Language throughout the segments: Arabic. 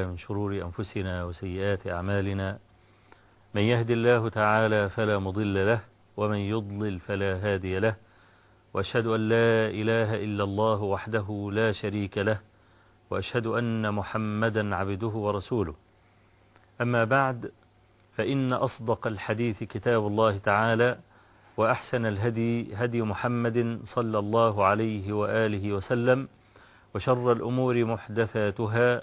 من شرور أنفسنا وسيئات أعمالنا. من يهد الله تعالى فلا مضل له ومن يضلل فلا هادي له. وأشهد أن لا إله إلا الله وحده لا شريك له وأشهد أن محمدا عبده ورسوله. أما بعد فإن أصدق الحديث كتاب الله تعالى وأحسن الهدي هدي محمد صلى الله عليه وآله وسلم وشر الأمور محدثاتها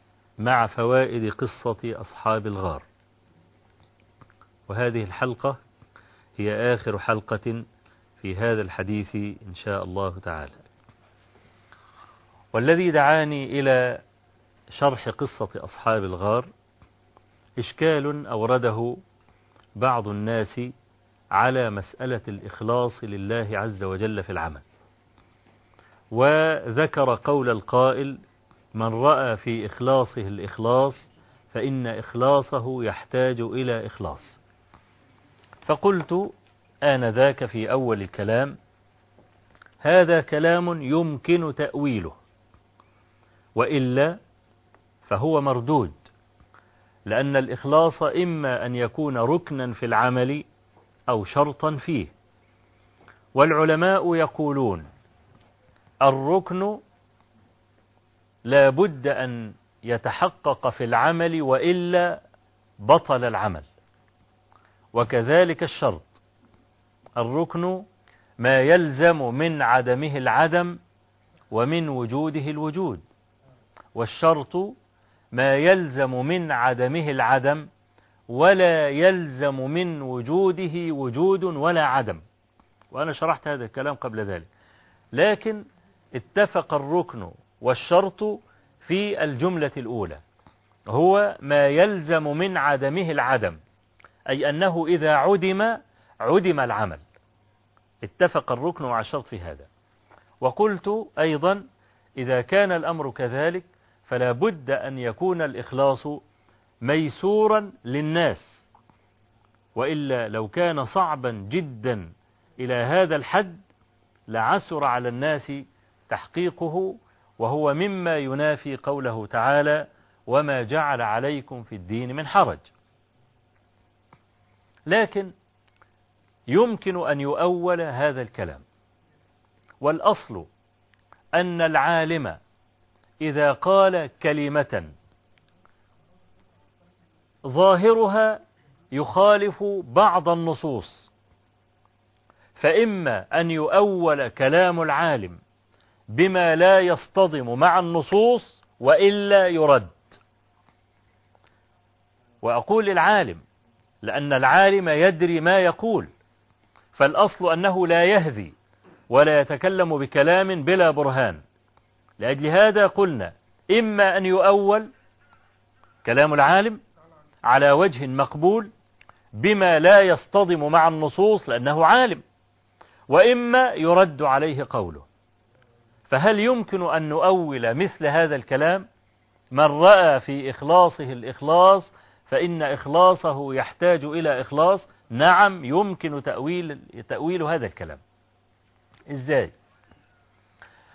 مع فوائد قصة أصحاب الغار. وهذه الحلقة هي آخر حلقة في هذا الحديث إن شاء الله تعالى. والذي دعاني إلى شرح قصة أصحاب الغار إشكال أورده بعض الناس على مسألة الإخلاص لله عز وجل في العمل. وذكر قول القائل من رأى في إخلاصه الإخلاص فإن إخلاصه يحتاج إلى إخلاص. فقلت آنذاك في أول الكلام هذا كلام يمكن تأويله وإلا فهو مردود لأن الإخلاص إما أن يكون ركنا في العمل أو شرطا فيه. والعلماء يقولون الركن لا بد أن يتحقق في العمل وإلا بطل العمل. وكذلك الشرط. الركن ما يلزم من عدمه العدم ومن وجوده الوجود. والشرط ما يلزم من عدمه العدم ولا يلزم من وجوده وجود ولا عدم. وأنا شرحت هذا الكلام قبل ذلك. لكن اتفق الركن والشرط في الجملة الأولى هو ما يلزم من عدمه العدم أي أنه إذا عدم عدم العمل. اتفق الركن مع الشرط في هذا. وقلت أيضا إذا كان الأمر كذلك فلا بد أن يكون الإخلاص ميسورا للناس. وإلا لو كان صعبا جدا إلى هذا الحد لعسر على الناس تحقيقه وهو مما ينافي قوله تعالى وما جعل عليكم في الدين من حرج. لكن يمكن أن يؤول هذا الكلام. والأصل أن العالم إذا قال كلمة ظاهرها يخالف بعض النصوص. فإما أن يؤول كلام العالم بما لا يصطدم مع النصوص وإلا يرد. وأقول العالم لأن العالم يدري ما يقول فالأصل أنه لا يهذي ولا يتكلم بكلام بلا برهان. لأجل هذا قلنا إما أن يؤول كلام العالم على وجه مقبول بما لا يصطدم مع النصوص لأنه عالم وإما يرد عليه قوله. فهل يمكن أن نؤول مثل هذا الكلام؟ من رأى في إخلاصه الإخلاص فإن إخلاصه يحتاج إلى إخلاص. نعم يمكن تأويل, تأويل هذا الكلام. إزاي؟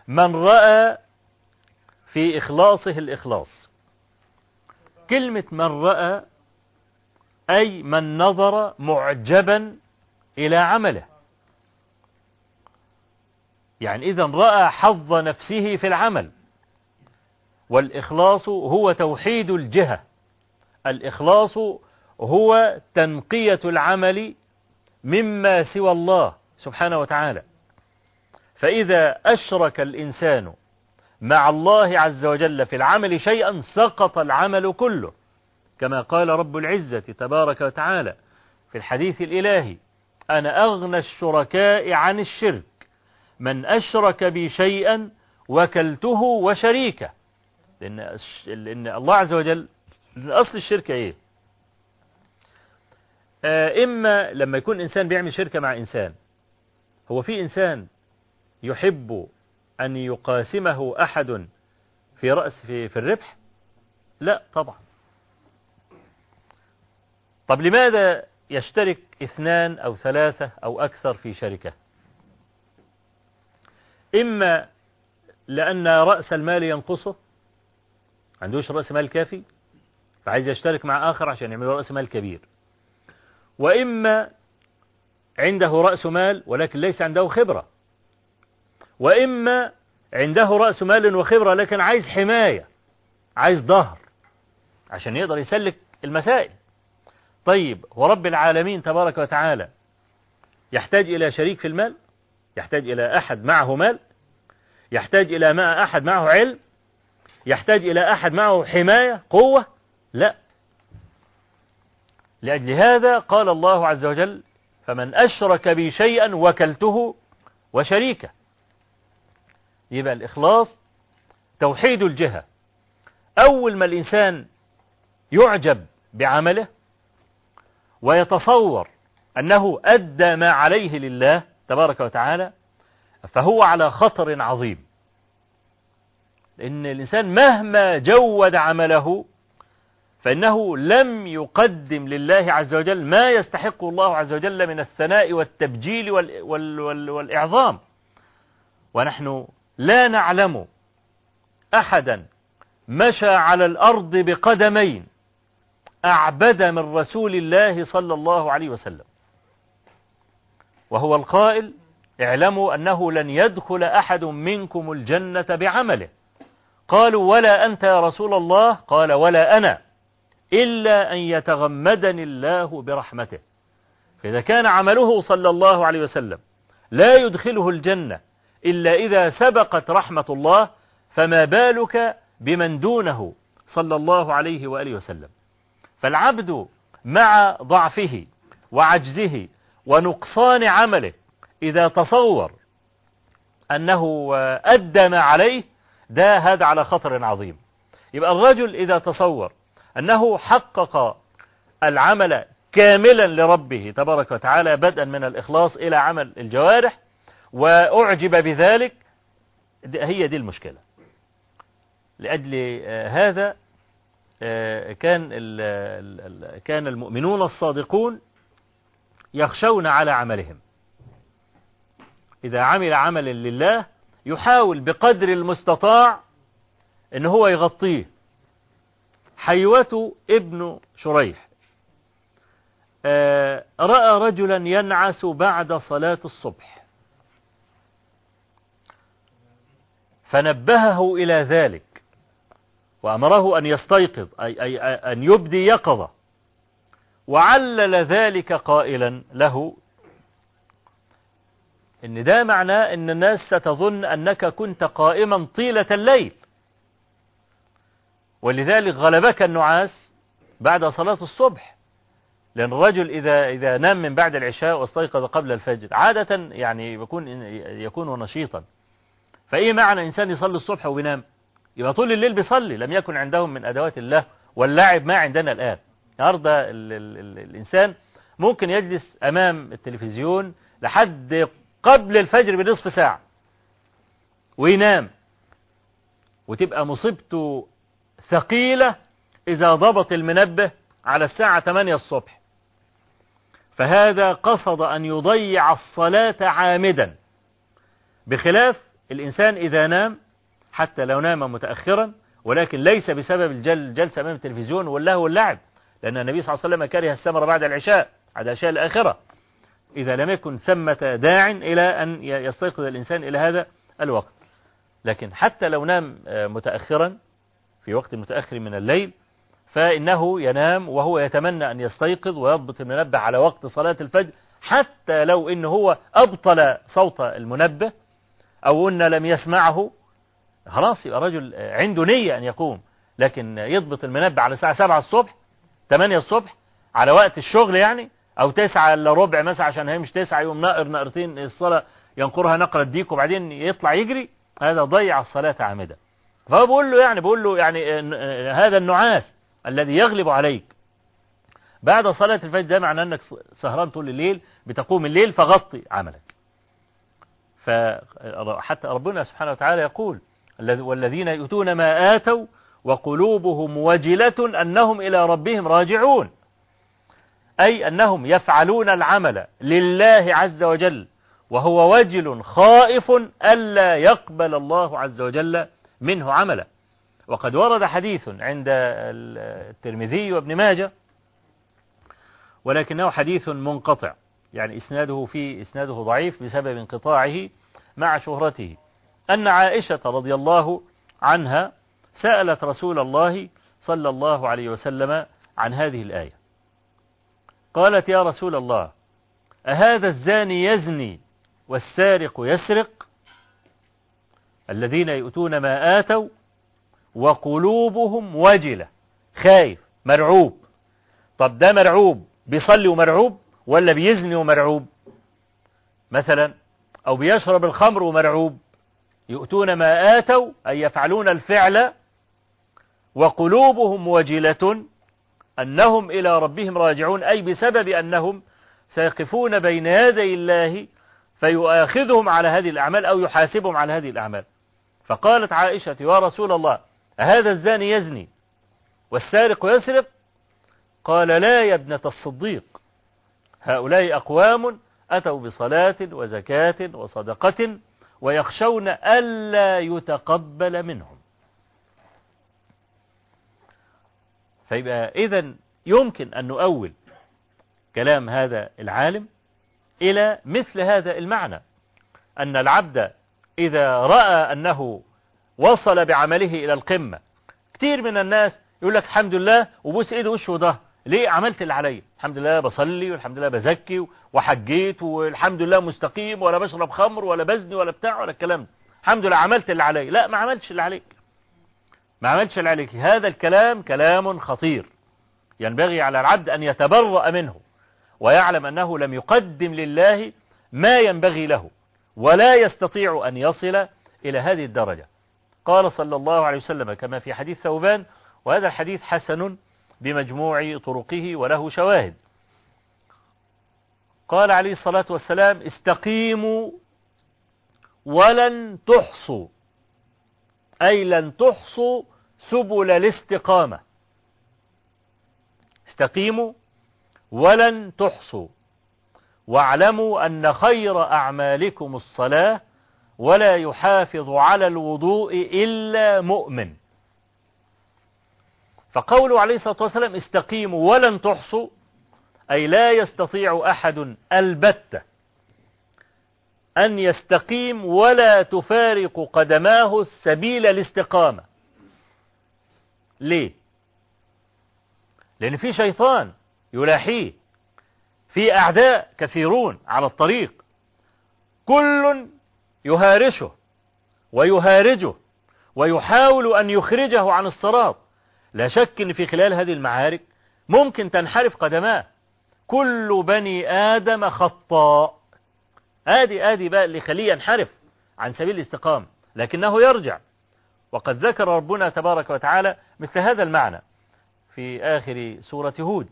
من رأى في إخلاصه الإخلاص. كلمة من رأى أي من نظر معجبا إلى عمله. يعني إذا رأى حظ نفسه في العمل. والإخلاص هو توحيد الجهة. الإخلاص هو تنقية العمل مما سوى الله سبحانه وتعالى. فإذا أشرك الإنسان مع الله عز وجل في العمل شيئا سقط العمل كله. كما قال رب العزة تبارك وتعالى في الحديث الإلهي أنا أغنى الشركاء عن الشرك. من أشرك بي شيئا وكلته وشريكه. لأن, لأن الله عز وجل أصل الشركة إيه؟ آه إما لما يكون إنسان بيعمل شركة مع إنسان هو في إنسان يحب أن يقاسمه أحد في رأس في, في الربح؟ لا طبعا. طب لماذا يشترك اثنان أو ثلاثة أو أكثر في شركة؟ إما لأن رأس المال ينقصه عندوش رأس مال كافي فعايز يشترك مع آخر عشان يعمل رأس مال كبير. وإما عنده رأس مال ولكن ليس عنده خبرة. وإما عنده رأس مال وخبرة لكن عايز حماية عايز ظهر عشان يقدر يسلك المسائل. طيب ورب العالمين تبارك وتعالى يحتاج إلى شريك في المال؟ يحتاج إلى أحد معه مال يحتاج إلى ما أحد معه علم يحتاج إلى أحد معه حماية قوة؟ لا. لأجل هذا قال الله عز وجل فمن أشرك بي شيئا وكلته وشريكه. يبقى الإخلاص توحيد الجهة. أول ما الإنسان يعجب بعمله ويتصور أنه أدى ما عليه لله تبارك وتعالى فهو على خطر عظيم. لأن الإنسان مهما جود عمله فإنه لم يقدم لله عز وجل ما يستحق الله عز وجل من الثناء والتبجيل وال وال وال والإعظام. ونحن لا نعلم أحدا مشى على الأرض بقدمين أعبد من رسول الله صلى الله عليه وسلم. وهو القائل اعلموا أنه لن يدخل أحد منكم الجنة بعمله. قالوا ولا أنت يا رسول الله؟ قال ولا أنا إلا أن يتغمدني الله برحمته. فإذا كان عمله صلى الله عليه وسلم لا يدخله الجنة إلا إذا سبقت رحمة الله فما بالك بمن دونه صلى الله عليه وآله وسلم. فالعبد مع ضعفه وعجزه ونقصان عمله إذا تصور أنه أدى ما عليه ده هذا على خطر عظيم. يبقى الرجل إذا تصور أنه حقق العمل كاملا لربه تبارك وتعالى بدءا من الإخلاص إلى عمل الجوارح وأعجب بذلك هي دي المشكلة. لأجل هذا كان كان المؤمنون الصادقون يخشون على عملهم. إذا عمل عملا لله يحاول بقدر المستطاع إن هو يغطيه. حيوة ابن شريح. رأى رجلا ينعس بعد صلاة الصبح. فنبهه إلى ذلك وأمره أن يستيقظ أي, أي أن يبدي يقظة. وعلل ذلك قائلا له. إن ده معناه إن الناس ستظن أنك كنت قائما طيلة الليل. ولذلك غلبك النعاس بعد صلاة الصبح. لأن الرجل إذا إذا نام من بعد العشاء واستيقظ قبل الفجر عادة يعني يكون يكون نشيطا. فإيه معنى إنسان يصلي الصبح وبينام يبقى طول الليل بيصلي لم يكن عندهم من أدوات الله واللعب ما عندنا الآن. النهارده الإنسان ممكن يجلس أمام التلفزيون لحد قبل الفجر بنصف ساعة وينام وتبقى مصيبته ثقيلة إذا ضبط المنبه على الساعة 8 الصبح. فهذا قصد أن يضيع الصلاة عامدا بخلاف الإنسان إذا نام حتى لو نام متأخرا ولكن ليس بسبب الجلسة أمام التلفزيون واللهو واللعب. لأن النبي صلى الله عليه وسلم كره السمر بعد العشاء بعد العشاء الآخرة. إذا لم يكن ثمة داع إلى أن يستيقظ الإنسان إلى هذا الوقت. لكن حتى لو نام متأخرا في وقت متأخر من الليل فإنه ينام وهو يتمنى أن يستيقظ ويضبط المنبه على وقت صلاة الفجر حتى لو إن هو أبطل صوت المنبه أو أن لم يسمعه. خلاص يبقى رجل عنده نية أن يقوم لكن يضبط المنبه على الساعة 7 الصبح 8 الصبح على وقت الشغل يعني أو 9 إلا ربع مثلا عشان هي مش 9 يوم نقر نقرتين الصلاة ينقرها نقرة ديك وبعدين يطلع يجري هذا ضيع الصلاة عامدا. فهو بيقول له يعني بيقول له يعني هذا النعاس الذي يغلب عليك. بعد صلاة الفجر ده معناه أنك سهران طول الليل بتقوم الليل فغطي عملك. فحتى ربنا سبحانه وتعالى يقول والذين يؤتون ما آتوا وقلوبهم وجلة أنهم إلى ربهم راجعون. أي أنهم يفعلون العمل لله عز وجل وهو وجل خائف ألا يقبل الله عز وجل منه عملا وقد ورد حديث عند الترمذي وابن ماجه ولكنه حديث منقطع يعني إسناده في إسناده ضعيف بسبب انقطاعه مع شهرته. أن عائشة رضي الله عنها سألت رسول الله صلى الله عليه وسلم عن هذه الآية. قالت يا رسول الله أهذا الزاني يزني والسارق يسرق؟ الذين يؤتون ما آتوا وقلوبهم وجلة خايف مرعوب. طب ده مرعوب بيصلي ومرعوب ولا بيزني ومرعوب؟ مثلا أو بيشرب الخمر ومرعوب. يؤتون ما آتوا أي يفعلون الفعل وقلوبهم وجلة أنهم إلى ربهم راجعون أي بسبب أنهم سيقفون بين يدي الله فيؤاخذهم على هذه الأعمال أو يحاسبهم على هذه الأعمال. فقالت عائشة يا رسول الله هذا الزاني يزني والسارق يسرق؟ قال لا يا ابنة الصديق هؤلاء أقوام أتوا بصلاة وزكاة وصدقة ويخشون ألا يتقبل منهم. فيبقى إذا يمكن أن نؤول كلام هذا العالم إلى مثل هذا المعنى أن العبد إذا رأى أنه وصل بعمله إلى القمة كتير من الناس يقول لك الحمد لله وبوس إيده وشه وده ليه عملت اللي عليا؟ الحمد لله بصلي والحمد لله بزكي وحجيت والحمد لله مستقيم ولا بشرب خمر ولا بزني ولا بتاع ولا الكلام ده. الحمد لله عملت اللي عليا. لا ما عملتش اللي عليك. ما عملتش اللي عليك هذا الكلام كلام خطير. ينبغي على العبد أن يتبرأ منه ويعلم أنه لم يقدم لله ما ينبغي له ولا يستطيع أن يصل إلى هذه الدرجة. قال صلى الله عليه وسلم كما في حديث ثوبان وهذا الحديث حسن بمجموع طرقه وله شواهد. قال عليه الصلاة والسلام استقيموا ولن تحصوا. أي لن تحصوا سبل الاستقامة. استقيموا ولن تحصوا. واعلموا أن خير أعمالكم الصلاة ولا يحافظ على الوضوء إلا مؤمن. فقوله عليه الصلاة والسلام استقيموا ولن تحصوا أي لا يستطيع أحد البتة أن يستقيم ولا تفارق قدماه سبيل الاستقامة. ليه؟ لأن في شيطان يلاحيه في أعداء كثيرون على الطريق كل يهارشه ويهارجه ويحاول أن يخرجه عن الصراط. لا شك أن في خلال هذه المعارك ممكن تنحرف قدماه. كل بني آدم خطاء. آدي آدي بقى اللي خليه ينحرف عن سبيل الاستقامة لكنه يرجع. وقد ذكر ربنا تبارك وتعالى مثل هذا المعنى في آخر سورة هود.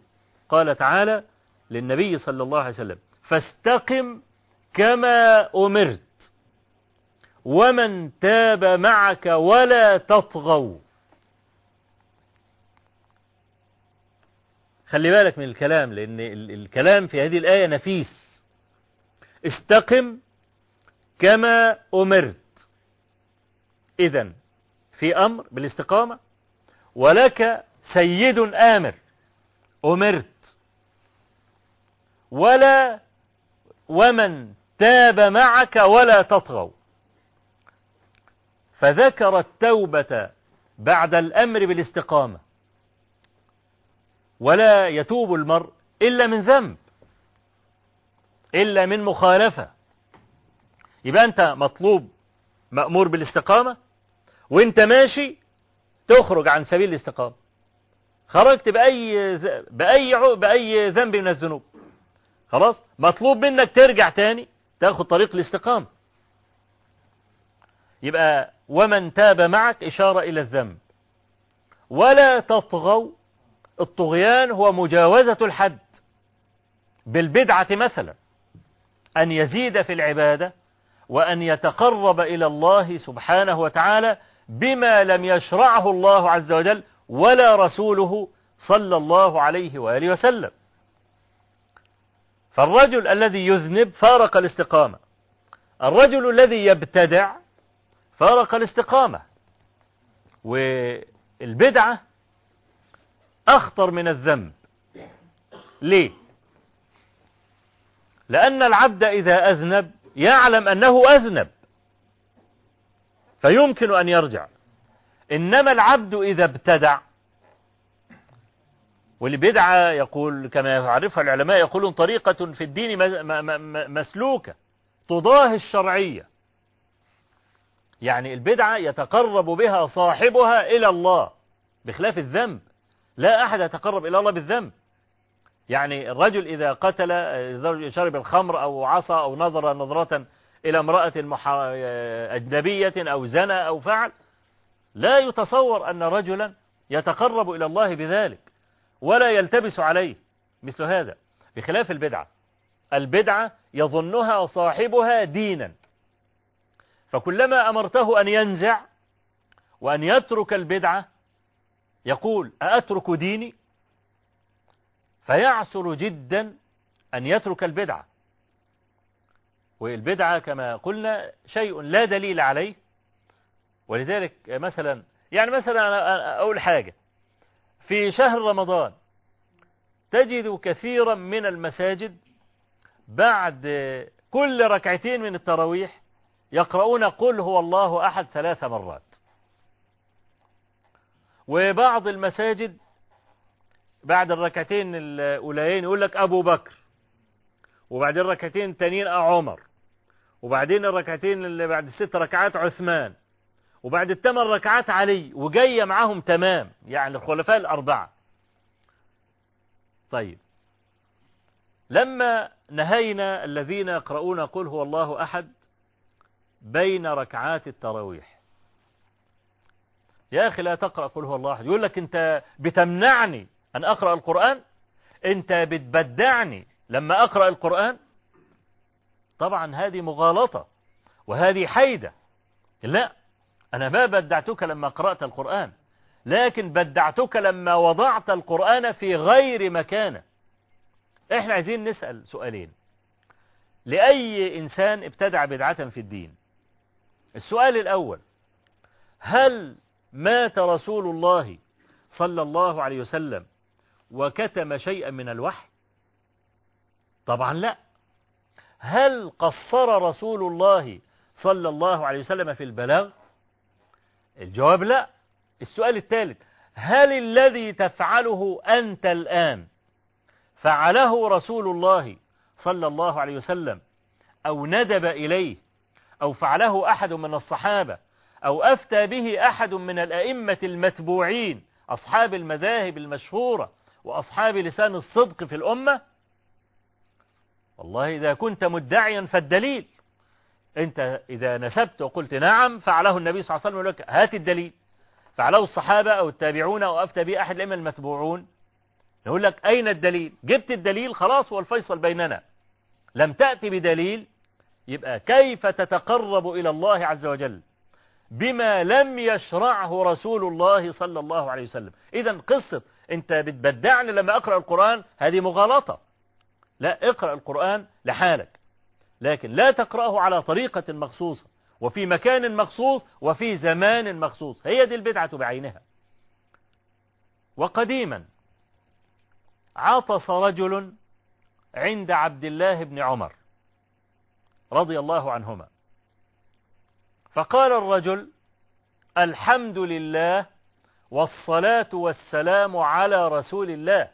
قال تعالى للنبي صلى الله عليه وسلم فاستقم كما أمرت ومن تاب معك ولا تطغوا. خلي بالك من الكلام لأن الكلام في هذه الآية نفيس. استقم كما أمرت. إذا في أمر بالاستقامة ولك سيد آمر أمرت. ولا ومن تاب معك ولا تطغوا. فذكر التوبة بعد الأمر بالاستقامة. ولا يتوب المرء إلا من ذنب. إلا من مخالفة. يبقى أنت مطلوب مأمور بالاستقامة وأنت ماشي تخرج عن سبيل الاستقامة. خرجت بأي, بأي, بأي ذنب من الذنوب. خلاص؟ مطلوب منك ترجع تاني تاخد طريق الاستقامة. يبقى ومن تاب معك إشارة إلى الذنب. ولا تطغوا الطغيان هو مجاوزة الحد بالبدعة مثلا. أن يزيد في العبادة وأن يتقرب إلى الله سبحانه وتعالى بما لم يشرعه الله عز وجل ولا رسوله صلى الله عليه وآله وسلم. فالرجل الذي يذنب فارق الاستقامة. الرجل الذي يبتدع فارق الاستقامة. والبدعة أخطر من الذنب. ليه؟ لأن العبد إذا أذنب يعلم أنه أذنب. فيمكن أن يرجع. إنما العبد إذا ابتدع والبدعة يقول كما يعرفها العلماء يقولون طريقة في الدين مسلوكة تضاهي الشرعية. يعني البدعة يتقرب بها صاحبها إلى الله بخلاف الذنب. لا أحد يتقرب إلى الله بالذنب. يعني الرجل إذا قتل شرب الخمر أو عصى أو نظر نظرة إلى امرأة أجنبية أو زنى أو فعل لا يتصور أن رجلا يتقرب إلى الله بذلك ولا يلتبس عليه مثل هذا بخلاف البدعة. البدعة يظنها صاحبها دينا. فكلما أمرته أن ينزع وأن يترك البدعة يقول أأترك ديني؟ فيعسر جدا أن يترك البدعة. والبدعة كما قلنا شيء لا دليل عليه. ولذلك مثلا يعني مثلا أقول حاجة. في شهر رمضان تجد كثيرا من المساجد بعد كل ركعتين من التراويح يقرؤون قل هو الله أحد ثلاث مرات. وبعض المساجد بعد الركعتين الأولين يقول لك أبو بكر وبعدين الركعتين التانيين عمر وبعدين الركعتين اللي بعد الست ركعات عثمان وبعد الثمان ركعات علي وجاية معاهم تمام يعني الخلفاء الأربعة. طيب. لما نهينا الذين يقرؤون قل هو الله أحد بين ركعات التراويح. يا أخي لا تقرأ قل هو الله أحد. يقول لك أنت بتمنعني أن أقرأ القرآن؟ أنت بتبدعني لما أقرأ القرآن؟ طبعا هذه مغالطة وهذه حيدة. لا أنا ما بدعتك لما قرأت القرآن لكن بدعتك لما وضعت القرآن في غير مكانه. إحنا عايزين نسأل سؤالين. لأي إنسان ابتدع بدعة في الدين؟ السؤال الأول هل مات رسول الله صلى الله عليه وسلم وكتم شيئا من الوحي؟ طبعا لا. هل قصر رسول الله صلى الله عليه وسلم في البلاغ؟ الجواب لا. السؤال الثالث هل الذي تفعله أنت الآن فعله رسول الله صلى الله عليه وسلم أو ندب إليه أو فعله أحد من الصحابة أو أفتى به أحد من الأئمة المتبوعين أصحاب المذاهب المشهورة وأصحاب لسان الصدق في الأمة والله إذا كنت مدعيا فالدليل. أنت إذا نسبت وقلت نعم فعله النبي صلى الله عليه وسلم لك هات الدليل. فعله الصحابة أو التابعون أو أفتى به أحد الأئمة المتبوعون نقول لك أين الدليل؟ جبت الدليل خلاص هو الفيصل بيننا. لم تأتي بدليل يبقى كيف تتقرب إلى الله عز وجل؟ بما لم يشرعه رسول الله صلى الله عليه وسلم. إذا قصة أنت بتبدعني لما أقرأ القرآن هذه مغالطة. لا اقرأ القرآن لحالك. لكن لا تقرأه على طريقة مخصوصة وفي مكان مخصوص وفي زمان مخصوص. هي دي البدعة بعينها. وقديما عطس رجل عند عبد الله بن عمر رضي الله عنهما. فقال الرجل الحمد لله والصلاة والسلام على رسول الله.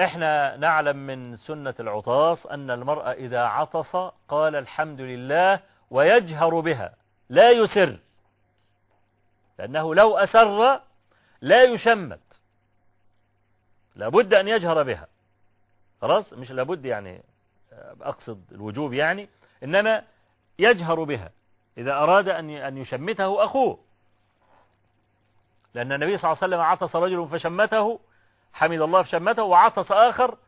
إحنا نعلم من سنة العطاس أن المرأة إذا عطس قال الحمد لله ويجهر بها لا يسر لأنه لو أسر لا يشمت لابد أن يجهر بها. خلاص؟ مش لابد يعني أقصد الوجوب يعني. إنما يجهر بها. إذا أراد أن يشمته أخوه. لأن النبي صلى الله عليه وسلم عطس رجل فشمته حمد الله فشمته وعطس آخر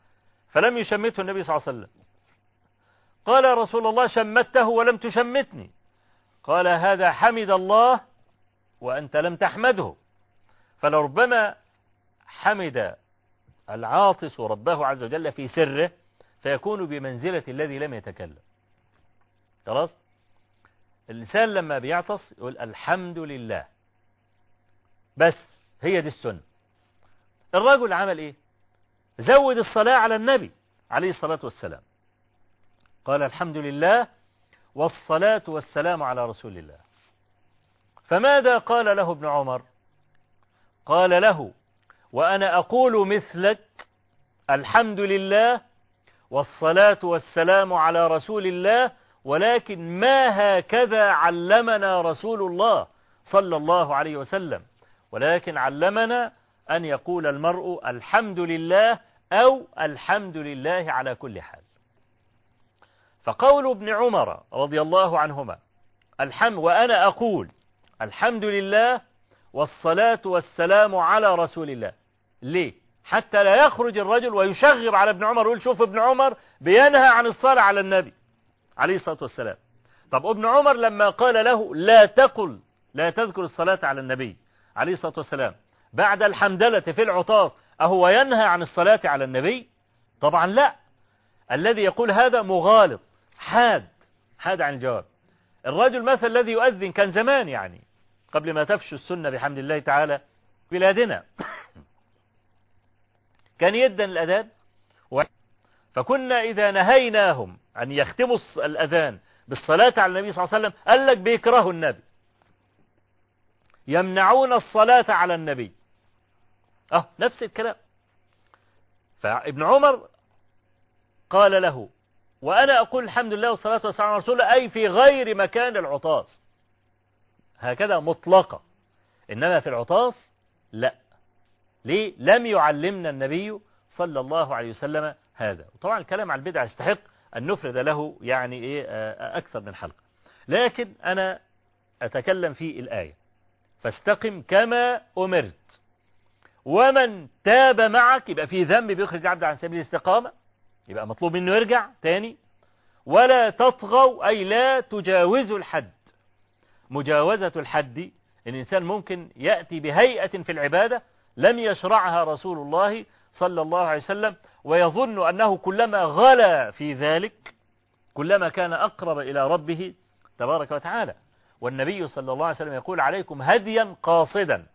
فلم يشمته النبي صلى الله عليه وسلم. قال يا رسول الله شمته ولم تشمتني. قال هذا حمد الله وأنت لم تحمده. فلربما حمد العاطس ربه عز وجل في سره فيكون بمنزلة الذي لم يتكلم. خلاص؟ الإنسان لما بيعطس يقول الحمد لله. بس هي دي السنة. الرجل عمل إيه؟ زود الصلاة على النبي عليه الصلاة والسلام. قال الحمد لله والصلاة والسلام على رسول الله. فماذا قال له ابن عمر؟ قال له وأنا أقول مثلك الحمد لله والصلاة والسلام على رسول الله ولكن ما هكذا علمنا رسول الله صلى الله عليه وسلم. ولكن علمنا أن يقول المرء الحمد لله أو الحمد لله على كل حال. فقول ابن عمر رضي الله عنهما الحمد وأنا أقول الحمد لله والصلاة والسلام على رسول الله. ليه؟ حتى لا يخرج الرجل ويشغب على ابن عمر ويقول شوف ابن عمر بينهى عن الصلاة على النبي. عليه الصلاة والسلام. طب ابن عمر لما قال له لا تقل لا تذكر الصلاة على النبي عليه الصلاة والسلام بعد الحمدلة في العطاس أهو ينهى عن الصلاة على النبي؟ طبعا لا. الذي يقول هذا مغالط حاد حاد عن الجواب. الرجل مثل الذي يؤذن كان زمان يعني قبل ما تفشو السنة بحمد الله تعالى بلادنا. كان يدن الأذان فكنا إذا نهيناهم أن يختموا الأذان بالصلاة على النبي صلى الله عليه وسلم قال لك بيكرهوا النبي. يمنعون الصلاة على النبي. أه نفس الكلام. فابن عمر قال له وأنا أقول الحمد لله والصلاة والسلام على رسول الله أي في غير مكان العطاس. هكذا مطلقة. إنما في العطاس لا. ليه؟ لم يعلمنا النبي صلى الله عليه وسلم هذا. وطبعا الكلام على البدع يستحق أن نفرد له يعني إيه أكثر من حلقة. لكن أنا أتكلم في الآية. فاستقم كما أمرت. ومن تاب معك يبقى في ذنب بيخرج عبد عن سبيل الاستقامة يبقى مطلوب منه يرجع تاني. ولا تطغوا أي لا تجاوزوا الحد. مجاوزة الحد الإنسان ممكن يأتي بهيئة في العبادة لم يشرعها رسول الله صلى الله عليه وسلم ويظن أنه كلما غلا في ذلك كلما كان أقرب إلى ربه تبارك وتعالى. والنبي صلى الله عليه وسلم يقول عليكم هديا قاصدا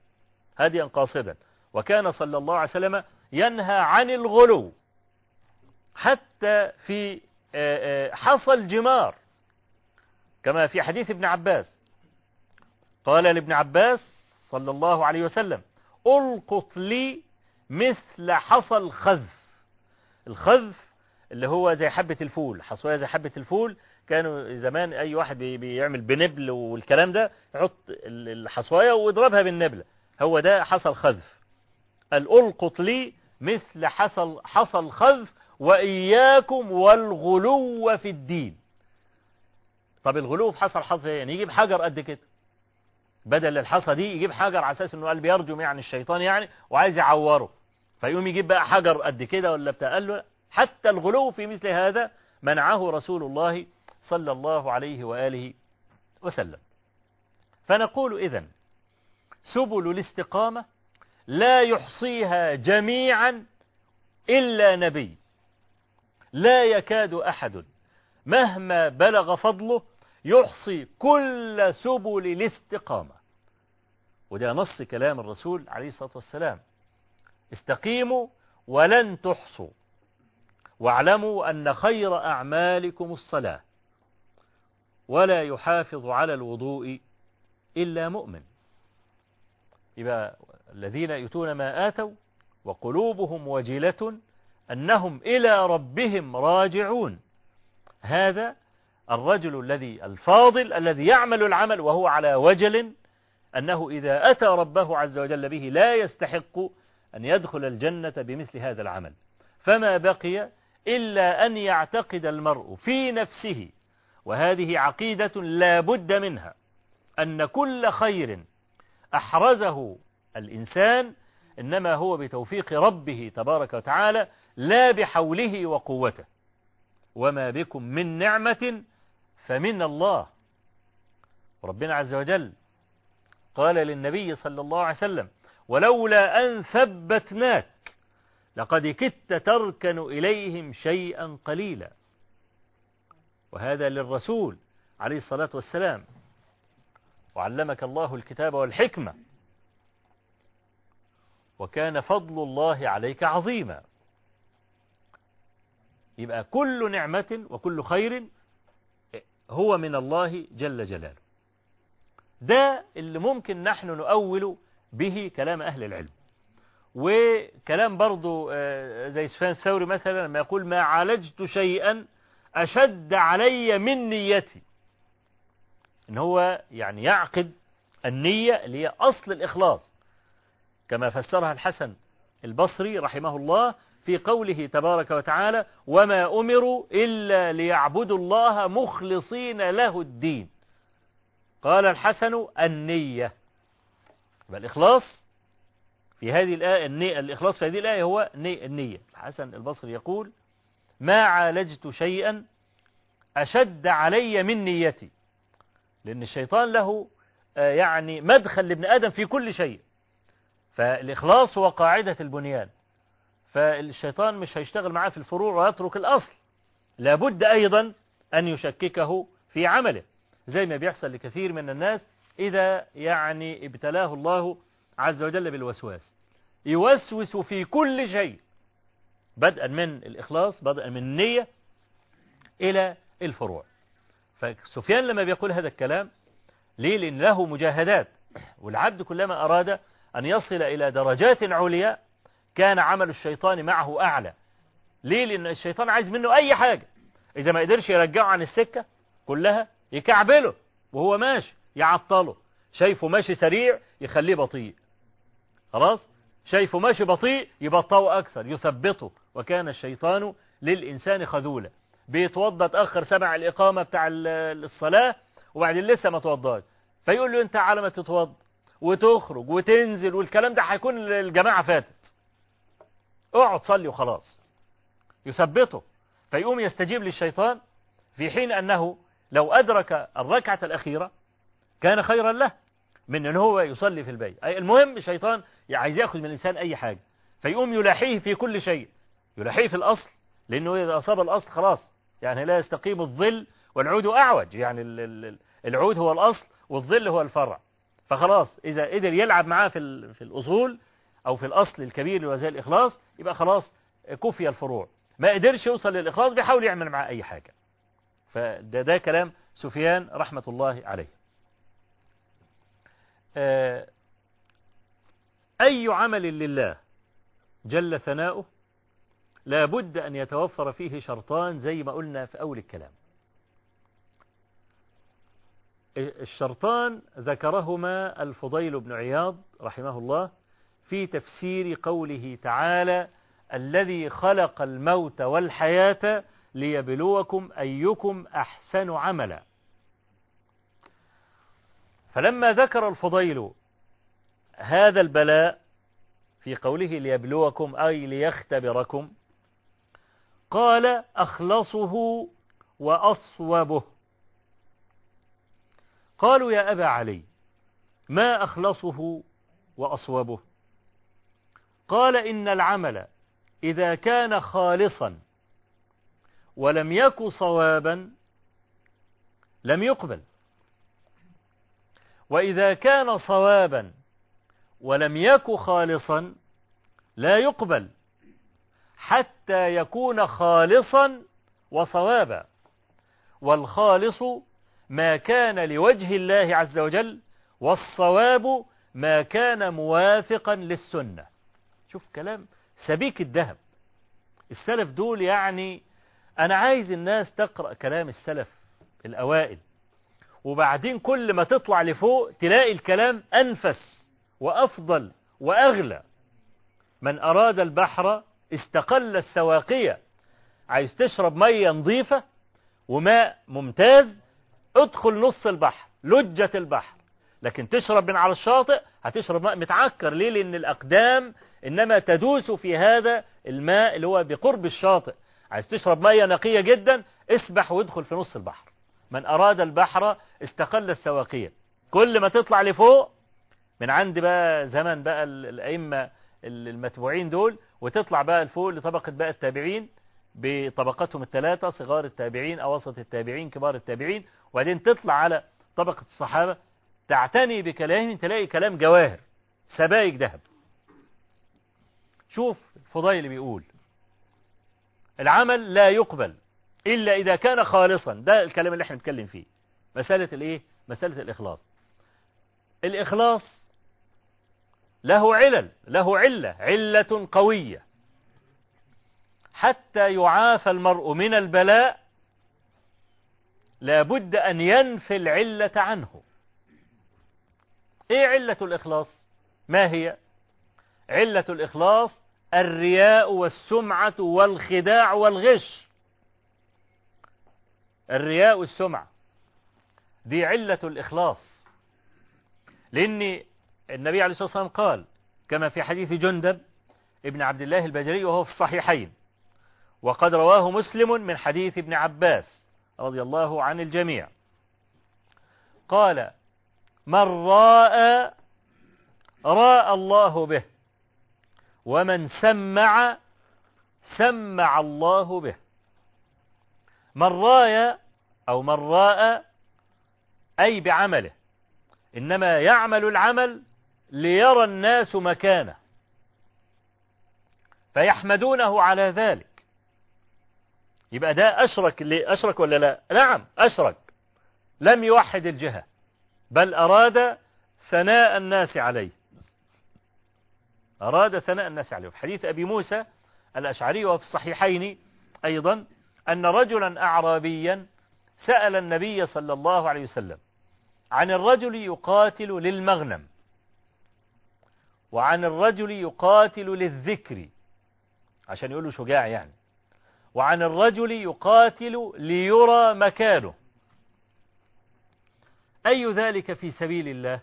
هديا قاصدا. وكان صلى الله عليه وسلم ينهى عن الغلو حتى في حصى الجمار كما في حديث ابن عباس. قال لابن عباس صلى الله عليه وسلم ألقط لي مثل حصى الخذف الخذف اللي هو زي حبة الفول. حصوية زي حبة الفول. كانوا زمان أي واحد بيعمل بنبل والكلام ده يحط الحصوية ويضربها بالنبلة هو ده حصى الخذف الألقط لي مثل حصى حصى الخذف وإياكم والغلو في الدين. طب الغلو في حصى الحصى يعني يجيب حجر قد كده. بدل الحصى دي يجيب حجر على أساس إنه قال بيرجم يعني الشيطان يعني وعايز يعوره. فيقوم يجيب بقى حجر قد كده ولا بتاع؟ قال له حتى الغلو في مثل هذا منعه رسول الله صلى الله عليه وآله وسلم. فنقول إذن سبل الاستقامة لا يحصيها جميعا إلا نبي. لا يكاد أحد مهما بلغ فضله يحصي كل سبل الاستقامة. وده نص كلام الرسول عليه الصلاة والسلام. استقيموا ولن تحصوا. واعلموا أن خير أعمالكم الصلاة. ولا يحافظ على الوضوء إلا مؤمن. يبقى الذين يؤتون ما آتوا وقلوبهم وجلة أنهم إلى ربهم راجعون. هذا الرجل الذي الفاضل الذي يعمل العمل وهو على وجل أنه إذا أتى ربه عز وجل به لا يستحق أن يدخل الجنة بمثل هذا العمل. فما بقي إلا أن يعتقد المرء في نفسه وهذه عقيدة لا بد منها أن كل خير أحرزه الإنسان إنما هو بتوفيق ربه تبارك وتعالى لا بحوله وقوته. وما بكم من نعمة فمن الله. ربنا عز وجل قال للنبي صلى الله عليه وسلم ولولا أن ثبتناك لقد كدت تركن إليهم شيئا قليلا. وهذا للرسول عليه الصلاة والسلام. وعلمك الله الكتاب والحكمة. وكان فضل الله عليك عظيما. يبقى كل نعمة وكل خير هو من الله جل جلاله. ده اللي ممكن نحن نؤول به كلام أهل العلم. وكلام برضو زي سفيان الثوري مثلا لما يقول ما عالجت شيئا أشد علي من نيتي. إن هو يعني يعقد النية اللي هي أصل الإخلاص. كما فسرها الحسن البصري رحمه الله في قوله تبارك وتعالى وما أمروا إلا ليعبدوا الله مخلصين له الدين قال الحسن النية الإخلاص في هذه الآية النية الإخلاص في هذه الآية هو النية. الحسن البصري يقول ما عالجت شيئا أشد علي من نيتي. لأن الشيطان له يعني مدخل لابن آدم في كل شيء. فالإخلاص هو قاعدة البنيان. فالشيطان مش هيشتغل معاه في الفروع ويترك الأصل. لابد أيضا أن يشككه في عمله. زي ما بيحصل لكثير من الناس إذا يعني ابتلاه الله عز وجل بالوسواس. يوسوس في كل شيء بدءا من الإخلاص بدءا من النية إلى الفروع. فسفيان لما بيقول هذا الكلام ليه؟ لأن له مجاهدات. والعبد كلما أراد أن يصل إلى درجات عليا كان عمل الشيطان معه أعلى. ليه؟ لأن الشيطان عايز منه أي حاجة. إذا ما قدرش يرجعه عن السكة كلها يكعبله وهو ماشي. يعطله. شايفه ماشي سريع يخليه بطيء. خلاص؟ شايفه ماشي بطيء يبطئه أكثر يثبطه. وكان الشيطان للإنسان خذولا. بيتوضى تأخر سمع الإقامة بتاع الصلاة وبعدين لسه ما توضاش. فيقول له أنت على ما تتوضى وتخرج وتنزل والكلام ده هيكون الجماعة فاتت. اقعد صلي وخلاص. يثبته فيقوم يستجيب للشيطان في حين أنه لو أدرك الركعة الأخيرة كان خيرا له من أن هو يصلي في البيت. أي المهم الشيطان عايز يأخذ من الإنسان أي حاجة. فيقوم يلاحيه في كل شيء. يلاحيه في الأصل لأنه إذا أصاب الأصل خلاص يعني لا يستقيم الظل والعود أعوج. يعني العود هو الأصل والظل هو الفرع. فخلاص إذا قدر يلعب معاه في, في الأصول أو في الأصل الكبير وزي الإخلاص يبقى خلاص كفي الفروع. ما قدرش يوصل للإخلاص بيحاول يعمل معاه أي حاجة. فده ده كلام سفيان رحمة الله عليه. أي عمل لله جل ثناؤه لا بد أن يتوفر فيه شرطان زي ما قلنا في أول الكلام. الشرطان ذكرهما الفضيل بن عياض رحمه الله في تفسير قوله تعالى الذي خلق الموت والحياة ليبلوكم أيكم أحسن عملا. فلما ذكر الفضيل هذا البلاء في قوله ليبلوكم أي ليختبركم قال أخلصه وأصوبه. قالوا يا أبا علي ما أخلصه وأصوبه؟ قال إن العمل إذا كان خالصا ولم يك صوابا لم يقبل. وإذا كان صوابا ولم يك خالصا لا يقبل حتى يكون خالصا وصوابا. والخالص ما كان لوجه الله عز وجل والصواب ما كان موافقا للسنة. شوف كلام سبيك الذهب. السلف دول يعني أنا عايز الناس تقرأ كلام السلف الأوائل. وبعدين كل ما تطلع لفوق تلاقي الكلام أنفس وأفضل وأغلى. من أراد البحر استقل السواقية. عايز تشرب مية نظيفة وماء ممتاز ادخل نص البحر لجة البحر. لكن تشرب من على الشاطئ هتشرب ماء متعكر. ليه؟ لأن الأقدام إنما تدوس في هذا الماء اللي هو بقرب الشاطئ. عايز تشرب مية نقية جدا اسبح وادخل في نص البحر. من أراد البحر استقل السواقية كل ما تطلع لفوق من عند بقى زمن بقى الأئمة المتبوعين دول وتطلع بقى لفوق لطبقة بقى التابعين بطبقاتهم الثلاثة صغار التابعين أوسط التابعين كبار التابعين. وبعدين تطلع على طبقة الصحابة تعتني بكلامهم تلاقي كلام جواهر سبايك ذهب. شوف فضيل بيقول العمل لا يقبل إلا إذا كان خالصا. ده الكلام اللي إحنا بنتكلم فيه. مسألة الإيه؟ مسألة الإخلاص. الإخلاص له علل له علة علة قوية. حتى يعافى المرء من البلاء لابد أن ينفي العلة عنه. إيه علة الإخلاص؟ ما هي؟ علة الإخلاص الرياء والسمعة والخداع والغش. الرياء والسمعة دي علة الإخلاص. لأن النبي عليه الصلاة والسلام قال كما في حديث جندب ابن عبد الله البجري وهو في الصحيحين وقد رواه مسلم من حديث ابن عباس رضي الله عن الجميع. قال من راء راء الله به ومن سمع سمع الله به. من راي أو من راء أي بعمله. إنما يعمل العمل ليرى الناس مكانه. فيحمدونه على ذلك. يبقى ده أشرك اللي أشرك ولا لا؟ نعم أشرك. لم يوحد الجهة. بل أراد ثناء الناس عليه. أراد ثناء الناس عليه. في حديث أبي موسى الأشعري وفي الصحيحين أيضا أن رجلا أعرابيا سأل النبي صلى الله عليه وسلم عن الرجل يقاتل للمغنم وعن الرجل يقاتل للذكر عشان يقولوا شجاع يعني وعن الرجل يقاتل ليرى مكانه. أي ذلك في سبيل الله؟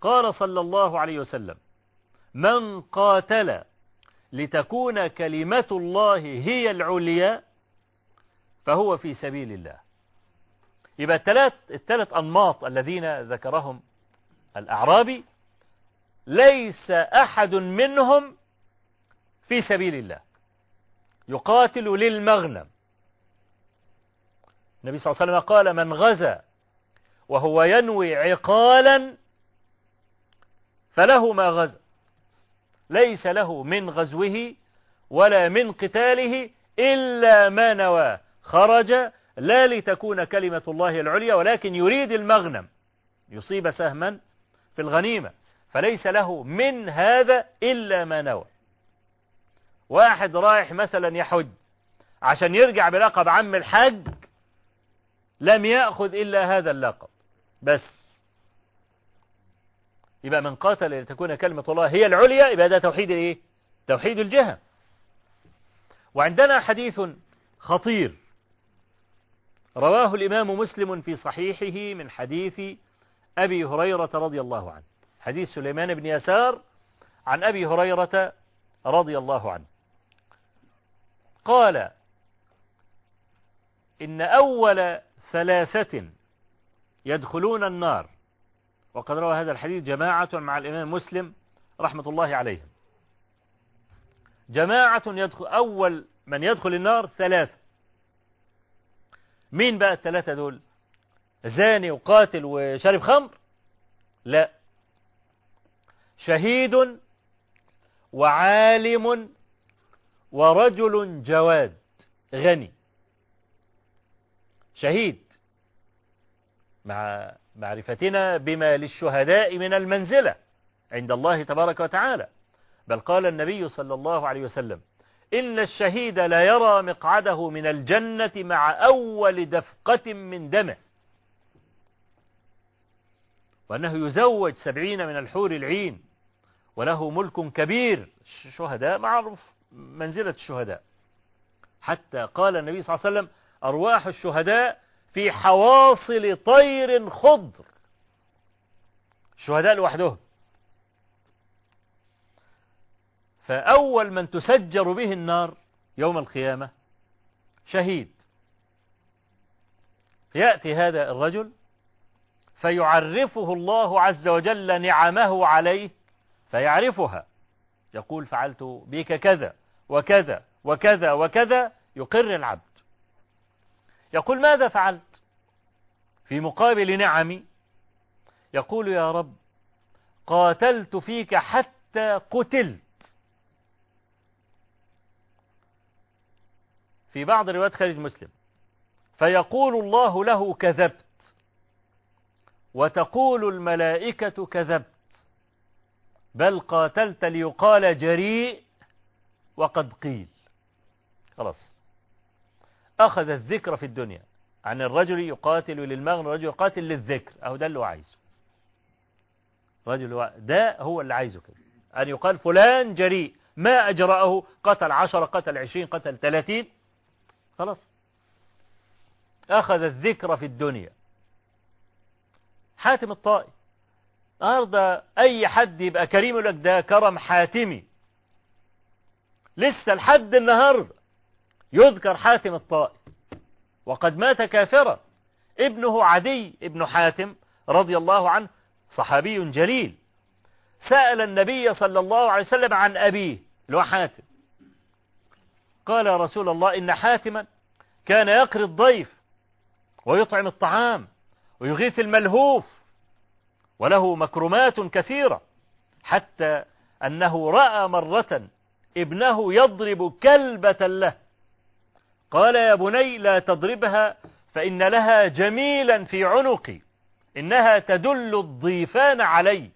قال صلى الله عليه وسلم من قاتل لتكون كلمة الله هي العليا فهو في سبيل الله. يبقى الثلاث الثلاث أنماط الذين ذكرهم الأعرابي ليس أحد منهم في سبيل الله. يقاتل للمغنم. النبي صلى الله عليه وسلم قال من غزا وهو ينوي عقالا فله ما غزا. ليس له من غزوه ولا من قتاله إلا ما نوى. خرج لا لتكون كلمة الله العليا ولكن يريد المغنم. يصيب سهما في الغنيمة. فليس له من هذا إلا ما نوى. واحد رايح مثلا يحج عشان يرجع بلقب عم الحج لم يأخذ إلا هذا اللقب. بس يبقى من قاتل لتكون كلمة الله هي العليا يبقى ده توحيد الايه؟ توحيد الجهة. وعندنا حديث خطير. رواه الإمام مسلم في صحيحه من حديث أبي هريرة رضي الله عنه. حديث سليمان بن يسار عن أبي هريرة رضي الله عنه. قال إن أول ثلاثة يدخلون النار وقد روى هذا الحديث جماعة مع الإمام مسلم رحمة الله عليهم. جماعة يدخل أول من يدخل النار ثلاثة. مين بقى الثلاثة دول؟ زاني وقاتل وشارب خمر؟ لا. شهيد وعالم ورجل جواد غني. شهيد مع معرفتنا بما للشهداء من المنزلة عند الله تبارك وتعالى. بل قال النبي صلى الله عليه وسلم إن الشهيد لا يرى مقعده من الجنة مع أول دفقة من دمه. وأنه يزوج سبعين من الحور العين وله ملك كبير شهداء معروف منزلة الشهداء. حتى قال النبي صلى الله عليه وسلم أرواح الشهداء في حواصل طير خضر. شهداء لوحدهم. فأول من تسجر به النار يوم القيامة شهيد. يأتي هذا الرجل فيعرفه الله عز وجل نعمه عليه فيعرفها. يقول فعلت بك كذا وكذا وكذا وكذا. يقر العبد. يقول ماذا فعلت؟ في مقابل نعمي يقول يا رب قاتلت فيك حتى قتلت. في بعض روايات خارج مسلم. فيقول الله له كذبت وتقول الملائكة كذبت. بل قاتلت ليقال جريء وقد قيل. خلاص. أخذ الذكر في الدنيا. عن الرجل يقاتل للمغنى الرجل يقاتل للذكر. أهو ده اللي هو عايزه. رجل ده هو اللي عايزه كده. أن يقال فلان جريء. ما أجرأه؟ قتل عشرة قتل عشرين قتل ثلاثين. خلاص. أخذ الذكر في الدنيا. حاتم الطائي. النهارده أي حد يبقى كريم لك ده كرم حاتمي. لسه لحد النهارده. يذكر حاتم الطائي. وقد مات كافرا. ابنه عدي ابن حاتم رضي الله عنه صحابي جليل. سأل النبي صلى الله عليه وسلم عن أبيه اللي حاتم. قال يا رسول الله إن حاتما كان يقري الضيف ويطعم الطعام ويغيث الملهوف وله مكرمات كثيرة حتى أنه رأى مرة ابنه يضرب كلبة له. قال يا بني لا تضربها فإن لها جميلا في عنقي إنها تدل الضيفان علي.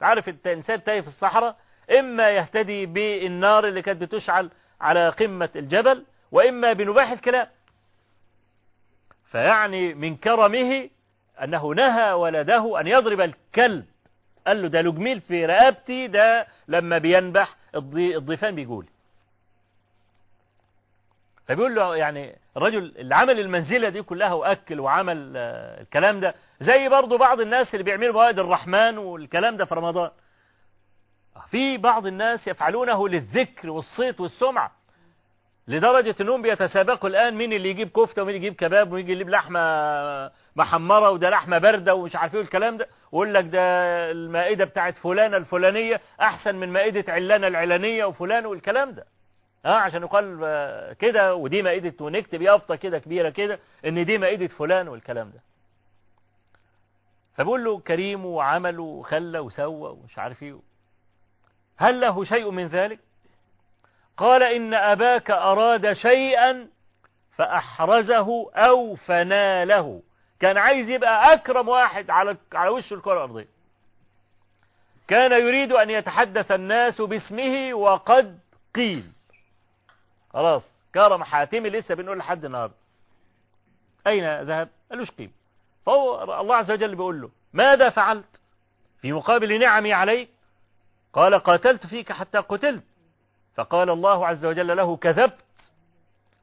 تعرف الإنسان تايه في الصحراء؟ إما يهتدي بالنار اللي كانت بتشعل على قمة الجبل وإما بنباح الكلاب فيعني من كرمه أنه نهى ولده أن يضرب الكلب. قال له ده لجميل في رقبتي ده لما بينبح الضيفان بيقول. فبيقول له يعني الرجل اللي عمل المنزلة دي كلها وأكل وعمل الكلام ده زي برضو بعض الناس اللي بيعملوا موائد الرحمن والكلام ده في رمضان. في بعض الناس يفعلونه للذكر والصيت والسمعة لدرجة إنهم بيتسابقوا الآن مين اللي يجيب كفتة ومين يجيب كباب ومين يجيب لحمة محمرة وده لحمة باردة ومش عارف إيه الكلام ده. ويقول لك ده المائدة بتاعت فلانة الفلانية أحسن من مائدة علانة العلانية وفلان والكلام ده. آه عشان يقال كده ودي مائدة ونكتب يافطة كده كبيرة كده ان دي مائدة فلان والكلام ده. فبقول له كريم وعمل وخلى وسوى ومش عارف إيه. هل له شيء من ذلك؟ قال إن أباك أراد شيئا فأحرزه أو فناله كان عايز يبقى أكرم واحد على على وش الكرة الأرضية. كان يريد أن يتحدث الناس باسمه وقد قيل. خلاص. كرم حاتمي لسه بنقول لحد النهارده. أين ذهب؟ قالوش قيم فهو الله عز وجل بيقول له ماذا فعلت في مقابل نعمي عليك؟ قال قاتلت فيك حتى قتلت. فقال الله عز وجل له كذبت.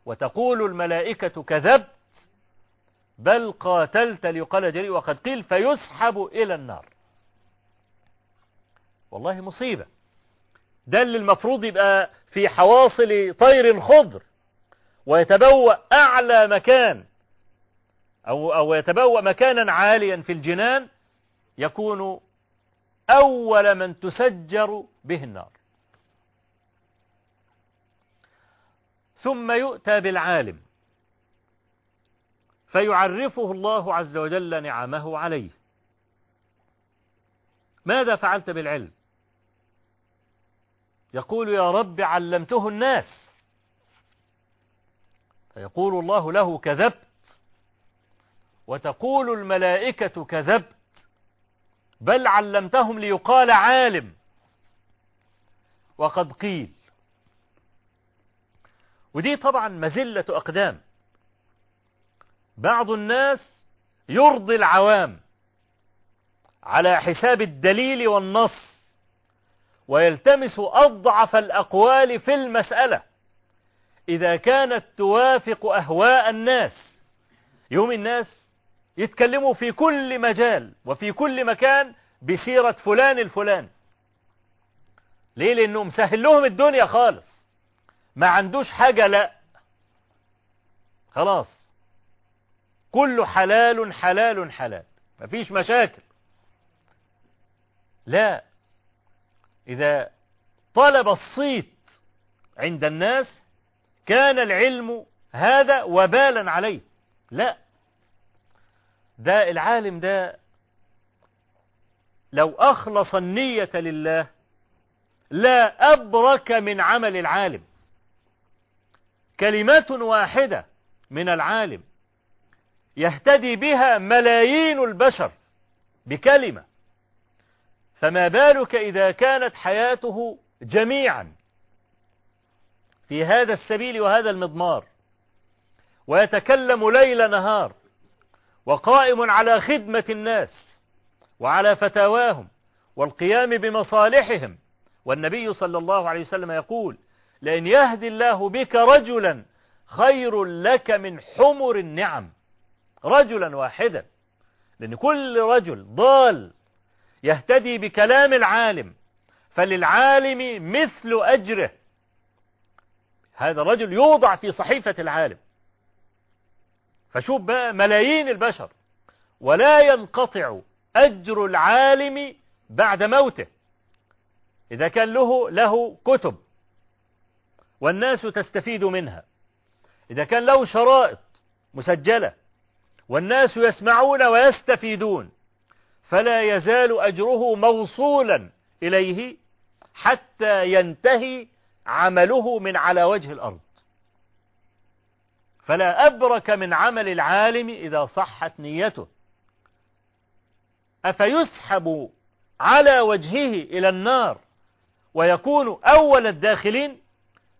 وتقول الملائكة كذبت. بل قاتلت ليقال جريء وقد قيل فيسحب إلى النار. والله مصيبة. ده اللي المفروض يبقى في حواصل طير خضر ويتبوأ أعلى مكان أو, أو يتبوأ مكانا عاليا في الجنان يكون أول من تسجر به النار. ثم يؤتى بالعالم فيعرفه الله عز وجل نعمه عليه. ماذا فعلت بالعلم؟ يقول يا رب علمته الناس. فيقول الله له كذبت وتقول الملائكة كذبت بل علمتهم ليقال عالم. وقد قيل ودي طبعا مزلة أقدام. بعض الناس يرضي العوام على حساب الدليل والنص. ويلتمس أضعف الأقوال في المسألة. إذا كانت توافق أهواء الناس يوم الناس يتكلموا في كل مجال وفي كل مكان بسيرة فلان الفلان ليه؟ لأنه مسهل لهم الدنيا خالص. ما عندوش حاجة لا. خلاص. كله حلال حلال حلال. مفيش مشاكل. لا. إذا طلب الصيت عند الناس كان العلم هذا وبالا عليه. لا. ده العالم ده لو أخلص النية لله لا أبرك من عمل العالم. كلمة واحدة من العالم يهتدي بها ملايين البشر بكلمة فما بالك إذا كانت حياته جميعا في هذا السبيل وهذا المضمار ويتكلم ليل نهار وقائم على خدمة الناس وعلى فتاواهم والقيام بمصالحهم. والنبي صلى الله عليه وسلم يقول لأن يهدي الله بك رجلا خير لك من حمر النعم. رجلا واحدا. لأن كل رجل ضال يهتدي بكلام العالم فللعالم مثل أجره. هذا الرجل يوضع في صحيفة العالم. فشوف بقى ملايين البشر ولا ينقطع أجر العالم بعد موته. إذا كان له له كتب والناس تستفيد منها. إذا كان له شرائط مسجلة والناس يسمعون ويستفيدون. فلا يزال أجره موصولا إليه حتى ينتهي عمله من على وجه الأرض. فلا أبرك من عمل العالم إذا صحت نيته. أفيسحب على وجهه إلى النار ويكون أول الداخلين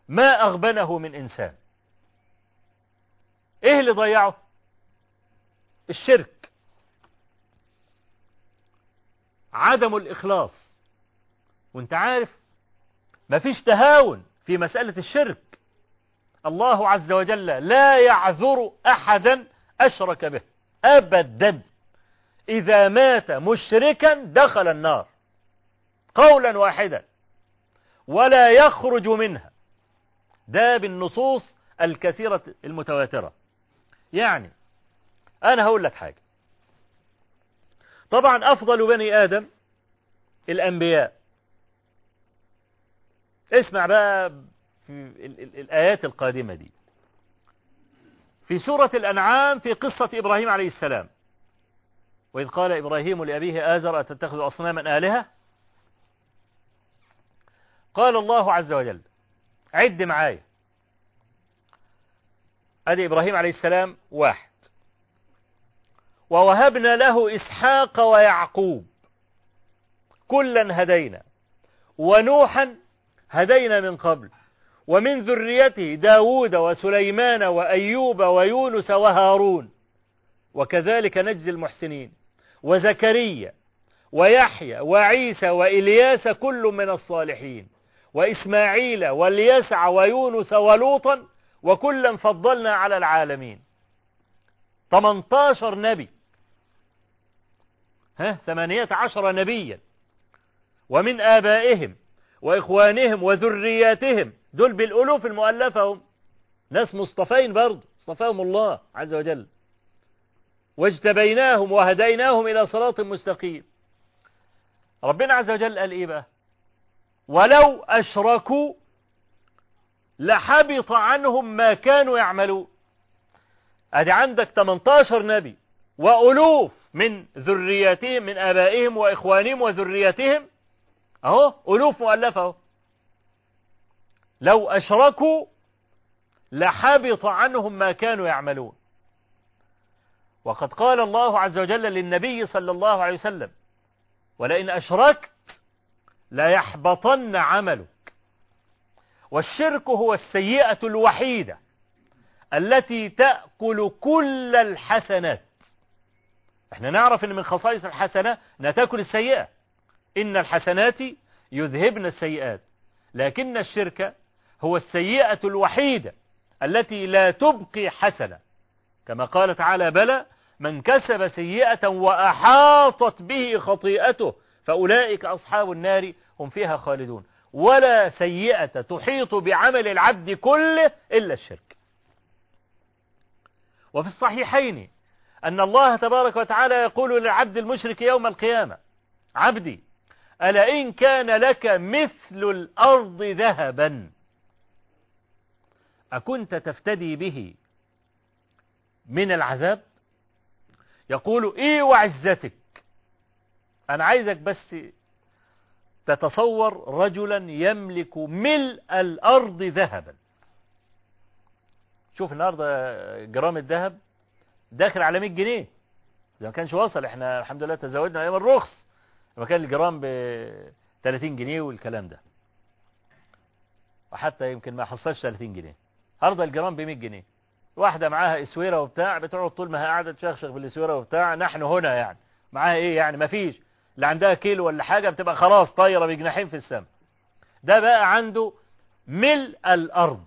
ما أغبنه من إنسان. إيه اللي ضيعه؟ الشرك. عدم الإخلاص. وانت عارف مفيش تهاون في مسألة الشرك. الله عز وجل لا يعذر أحدا أشرك به أبدا. إذا مات مشركا دخل النار. قولا واحدا ولا يخرج منها. ده بالنصوص الكثيرة المتواترة. يعني أنا هقول لك حاجة. طبعا أفضل بني آدم الأنبياء. اسمع بقى في الآيات القادمة دي. في سورة الأنعام في قصة إبراهيم عليه السلام. وإذ قال إبراهيم لأبيه آزر أتتخذ أصناما آلهة؟ قال الله عز وجل عد معايا أدي إبراهيم عليه السلام واحد. ووهبنا له إسحاق ويعقوب. كلا هدينا. ونوحا هدينا من قبل. ومن ذريته داود وسليمان وأيوب ويونس وهارون. وكذلك نجزي المحسنين. وزكريا ويحيى وعيسى وإلياس كل من الصالحين. وإسماعيل واليسع ويونس ولوطا. وكلا فضلنا على العالمين. 18 نبي. ها ثمانية عشر نبيا. ومن آبائهم وإخوانهم وذرياتهم دول بالألوف المؤلفة هم. ناس مصطفين برضه اصطفاهم الله عز وجل. واجتبيناهم وهديناهم إلى صراط مستقيم. ربنا عز وجل قال إيه بقى؟ ولو أشركوا لحبط عنهم ما كانوا يعملون. أدي عندك 18 نبي وألوف من ذرياتهم من آبائهم وإخوانهم وذرياتهم. أهو ألوف مؤلفة أهو. لو أشركوا لحبط عنهم ما كانوا يعملون. وقد قال الله عز وجل للنبي صلى الله عليه وسلم ولئن أشركت ليحبطن عملك. والشرك هو السيئة الوحيدة التي تأكل كل الحسنات. إحنا نعرف إن من خصائص الحسنة أنها تأكل السيئة. إن الحسنات يذهبن السيئات. لكن الشرك هو السيئة الوحيدة التي لا تبقي حسنة. كما قال تعالى بلى من كسب سيئة وأحاطت به خطيئته فأولئك أصحاب النار هم فيها خالدون. ولا سيئة تحيط بعمل العبد كله إلا الشرك. وفي الصحيحين أن الله تبارك وتعالى يقول للعبد المشرك يوم القيامة عبدي ألا إن كان لك مثل الأرض ذهبا؟ أكنت تفتدي به من العذاب؟ يقول إيه وعزتك أنا عايزك بس تتصور رجلا يملك ملء الأرض ذهبا. شوف النهاردة جرام الذهب داخل على 100 جنيه. إذا ما كانش وصل إحنا الحمد لله تزودنا أيام الرخص. لما كان الجرام ب 30 جنيه والكلام ده. وحتى يمكن ما حصلش 30 جنيه. النهارده الجرام ب 100 جنيه. واحدة معاها إسويرة وبتاع بتقعد طول ما هي قاعدة تشخشخ بالاسويرة وبتاع. نحن هنا يعني. معاها إيه يعني؟ ما فيش. اللي عندها كيلو ولا حاجة بتبقى خلاص طايرة بجناحين في السماء ده بقى عنده ملء الأرض.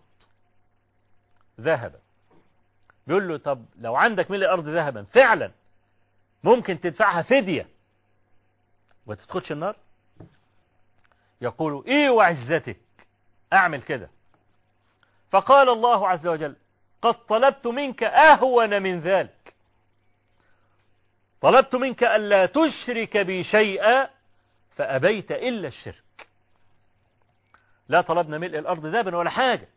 ذهبا بيقول له طب لو عندك ملء الأرض ذهبا فعلا ممكن تدفعها فدية. وتدخلش النار؟ يقول إيه وعزتك؟ أعمل كده. فقال الله عز وجل قد طلبت منك أهون من ذلك. طلبت منك ألا تشرك بي شيئا فأبيت إلا الشرك. لا طلبنا ملء الأرض ذهبا ولا حاجة.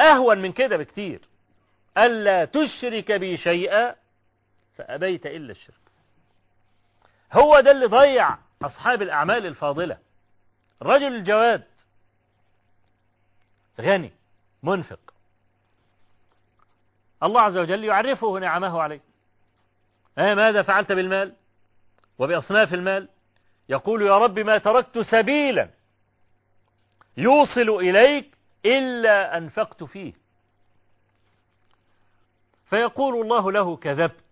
أهون من كده بكتير. ألا تشرك بي شيئا فأبيت إلا الشرك. هو ده اللي ضيع أصحاب الأعمال الفاضلة. الرجل الجواد. غني منفق. الله عز وجل يعرفه نعمه عليه. أه ماذا فعلت بالمال؟ وبأصناف المال؟ يقول يا رب ما تركت سبيلا يوصل إليك إلا أنفقت فيه. فيقول الله له كذبت.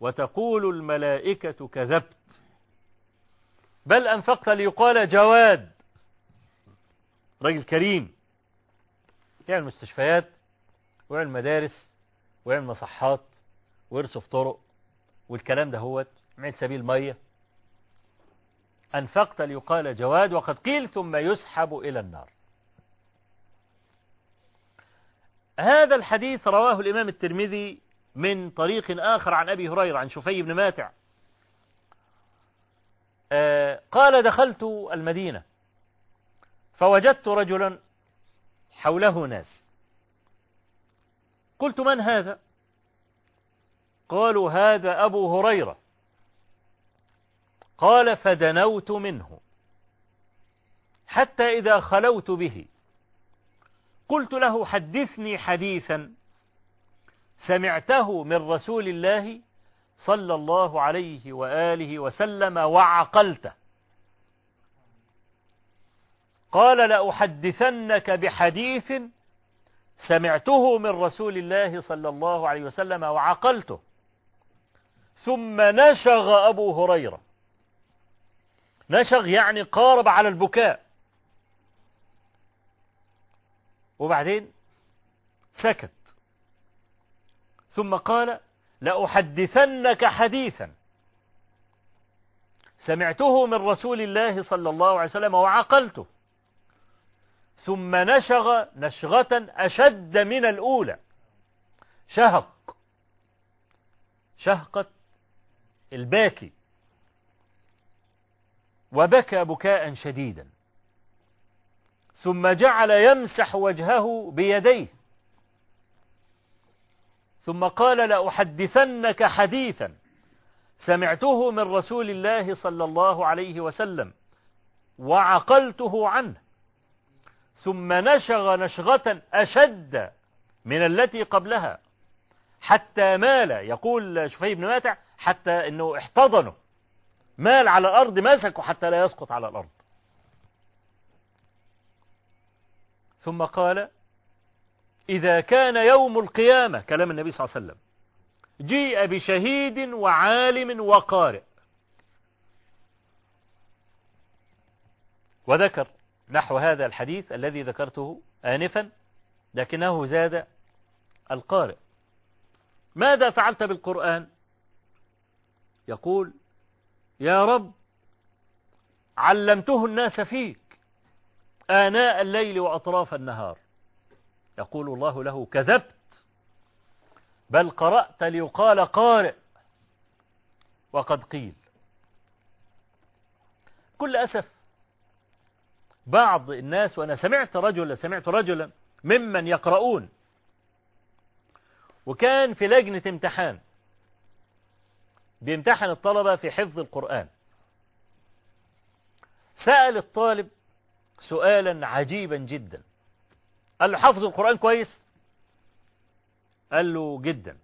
وتقول الملائكة كذبت. بل أنفقت ليقال جواد. رجل كريم. يعني مستشفيات ويعمل مدارس ويعمل مصحات ويرصف طرق والكلام ده هو عمل سبيل مية. أنفقت ليقال جواد وقد قيل ثم يسحب إلى النار. هذا الحديث رواه الإمام الترمذي من طريق آخر عن أبي هريرة عن شفي بن ماتع. قال دخلت المدينة فوجدت رجلا حوله ناس. قلت من هذا؟ قالوا هذا أبو هريرة. قال فدنوت منه حتى إذا خلوت به. قلت له حدثني حديثا. سمعته من رسول الله صلى الله عليه وآله وسلم وعقلته. قال لأحدثنك بحديث سمعته من رسول الله صلى الله عليه وسلم وعقلته. ثم نشغ أبو هريرة. نشغ يعني قارب على البكاء. وبعدين سكت. ثم قال لأحدثنك حديثا. سمعته من رسول الله صلى الله عليه وسلم وعقلته ثم نشغ نشغة أشد من الأولى. شهق. شهقت الباكي. وبكى بكاء شديدا. ثم جعل يمسح وجهه بيديه. ثم قال لأحدثنك حديثا سمعته من رسول الله صلى الله عليه وسلم وعقلته عنه. ثم نشغ نشغة أشد من التي قبلها حتى مال يقول شفي بن ماتع حتى إنه احتضنه. مال على الأرض مسكه حتى لا يسقط على الأرض. ثم قال إذا كان يوم القيامة كلام النبي صلى الله عليه وسلم جيء بشهيد وعالم وقارئ. وذكر نحو هذا الحديث الذي ذكرته آنفا لكنه زاد القارئ. ماذا فعلت بالقرآن؟ يقول يا رب علمته الناس فيك. آناء الليل وأطراف النهار. يقول الله له كذبت بل قرأت ليقال قارئ وقد قيل. كل أسف بعض الناس وأنا سمعت رجلا سمعت رجلا ممن يقرؤون وكان في لجنة امتحان بيمتحن الطلبة في حفظ القرآن. سأل الطالب سؤالا عجيبا جدا. قال له حفظ القرآن كويس؟ قال له جدا.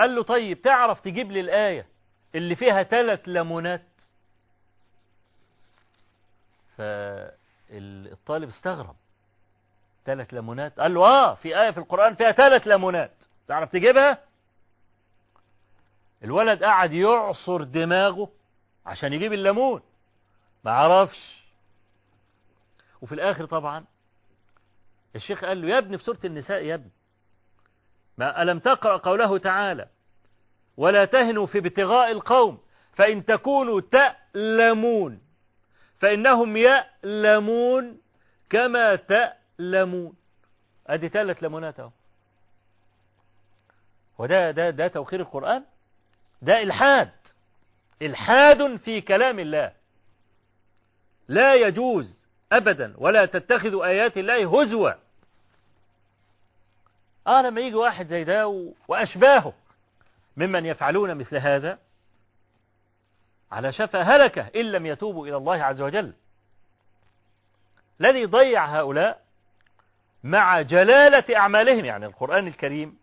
قال له طيب تعرف تجيب لي الآية اللي فيها ثلاث لمونات فالطالب استغرب. ثلاث لمونات قال له آه في آية في القرآن فيها ثلاث لمونات تعرف تجيبها؟ الولد قعد يعصر دماغه عشان يجيب الليمون. ما عرفش. وفي الآخر طبعا الشيخ قال له يا ابني في سورة النساء يا ابني ما ألم تقرأ قوله تعالى ولا تهنوا في ابتغاء القوم فإن تكونوا تألمون فإنهم يألمون كما تألمون. أدي ثلاث لمونات أهو. وده ده ده توقير القرآن؟ ده إلحاد. إلحاد في كلام الله. لا يجوز أبدا. ولا تتخذوا آيات الله هزوا. آه لما يجي واحد زي ده وأشباهه ممن يفعلون مثل هذا على شفا هلكة إن لم يتوبوا إلى الله عز وجل. الذي ضيع هؤلاء مع جلالة أعمالهم. يعني القرآن الكريم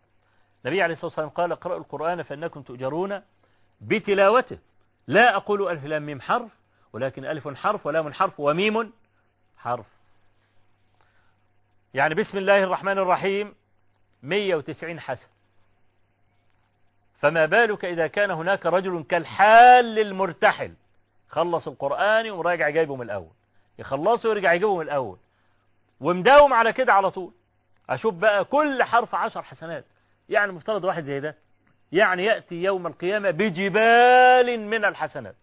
النبي عليه الصلاة والسلام قال اقرأوا القرآن فإنكم تؤجرون بتلاوته. لا أقول ألف لام ميم حرف ولكن ألف حرف ولام حرف وميم حرف. يعني بسم الله الرحمن الرحيم 190 حسن. فما بالك إذا كان هناك رجل كالحال المرتحل؟ خلص القرآن ومراجع جايبه من الأول. يخلصه ويرجع يجيبه من الأول. ومداوم على كده على طول. أشوف بقى كل حرف عشر حسنات. يعني مفترض واحد زي ده. يعني يأتي يوم القيامة بجبال من الحسنات.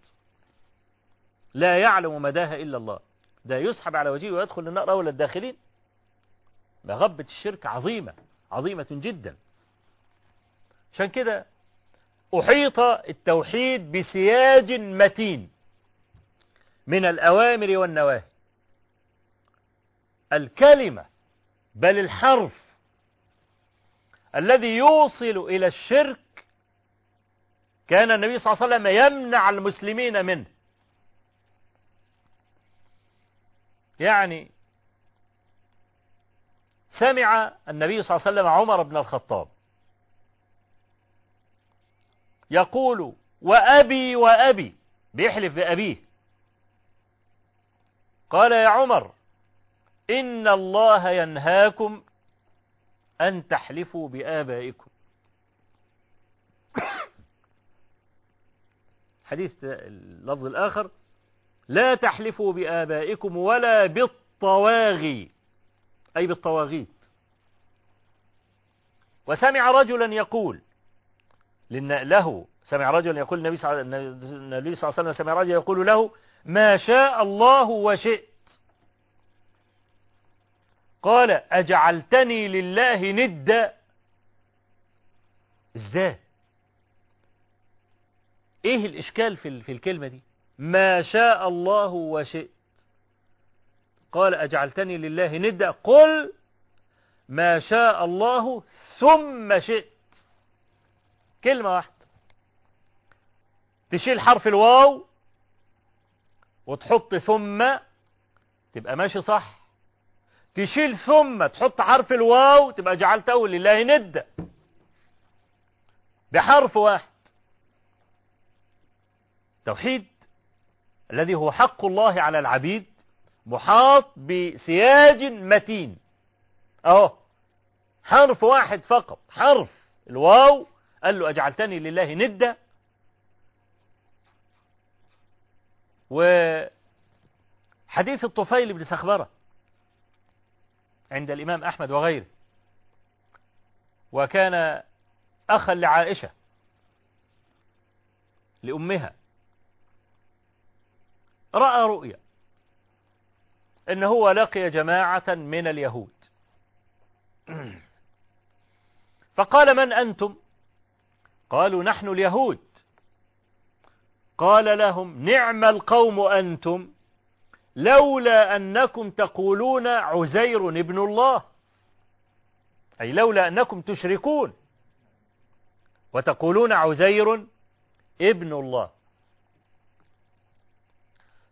لا يعلم مداها إلا الله. ده يسحب على وجهه ويدخل النار أول الداخلين مغبة الشرك عظيمة عظيمة جدا. عشان كده أحيط التوحيد بسياج متين من الأوامر والنواهي. الكلمة بل الحرف الذي يوصل إلى الشرك كان النبي صلى الله عليه وسلم يمنع المسلمين منه. يعني سمع النبي صلى الله عليه وسلم عمر بن الخطاب يقول وأبي وأبي بيحلف بأبيه قال يا عمر إن الله ينهاكم أن تحلفوا بآبائكم. حديث اللفظ الآخر لا تحلفوا بآبائكم ولا بالطواغي. أي بالطواغيت. وسمع رجلا يقول له سمع رجلا يقول النبي صلى الله عليه وسلم سمع رجلا يقول له ما شاء الله وشئت. قال أجعلتني لله ندا إزاي؟ إيه الإشكال في في الكلمة دي؟ ما شاء الله وشئت. قال أجعلتني لله ندا قل ما شاء الله ثم شئت. كلمة واحدة. تشيل حرف الواو وتحط ثم. تبقى ماشي صح. تشيل ثم تحط حرف الواو تبقى جعلته لله ندا بحرف واحد. توحيد. الذي هو حق الله على العبيد محاط بسياج متين. أهو حرف واحد فقط حرف. الواو قال له أجعلتني لله ندا. وحديث الطفيل بن سخبرة عند الإمام أحمد وغيره. وكان أخا لعائشة لأمها. رأى رؤيا. إن هو لقي جماعة من اليهود. فقال من أنتم؟ قالوا نحن اليهود. قال لهم نعم القوم أنتم لولا أنكم تقولون عزير ابن الله. أي لولا أنكم تشركون وتقولون عزير ابن الله.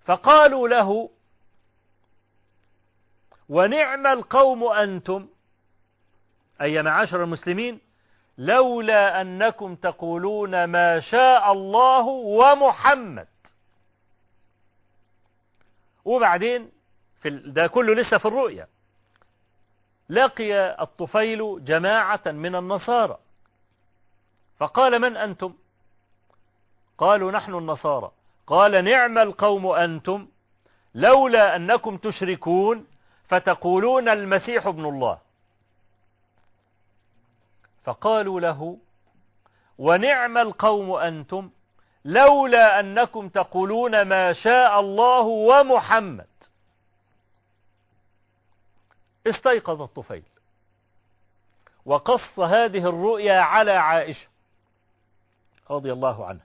فقالوا له ونعم القوم أنتم؟ أي معاشر المسلمين لولا أنكم تقولون ما شاء الله ومحمد. وبعدين في ده كله لسه في الرؤيا. لقي الطفيل جماعة من النصارى. فقال من أنتم؟ قالوا نحن النصارى. قال نعم القوم أنتم لولا أنكم تشركون فتقولون المسيح ابن الله. فقالوا له ونعم القوم أنتم لولا أنكم تقولون ما شاء الله ومحمد. استيقظ الطفيل وقص هذه الرؤيا على عائشة رضي الله عنها.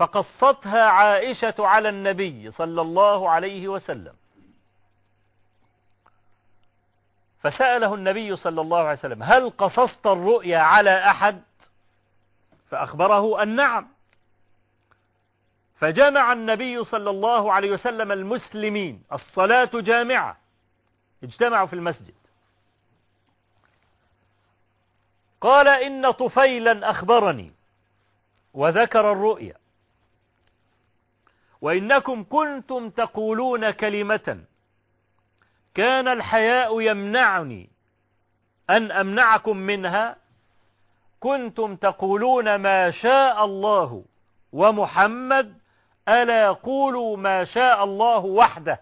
فقصتها عائشة على النبي صلى الله عليه وسلم. فسأله النبي صلى الله عليه وسلم هل قصصت الرؤيا على أحد؟ فأخبره أن نعم. فجمع النبي صلى الله عليه وسلم المسلمين الصلاة جامعة اجتمعوا في المسجد. قال إن طفيلا أخبرني وذكر الرؤيا. وإنكم كنتم تقولون كلمة. كان الحياء يمنعني أن أمنعكم منها. كنتم تقولون ما شاء الله ومحمد ألا قولوا ما شاء الله وحده.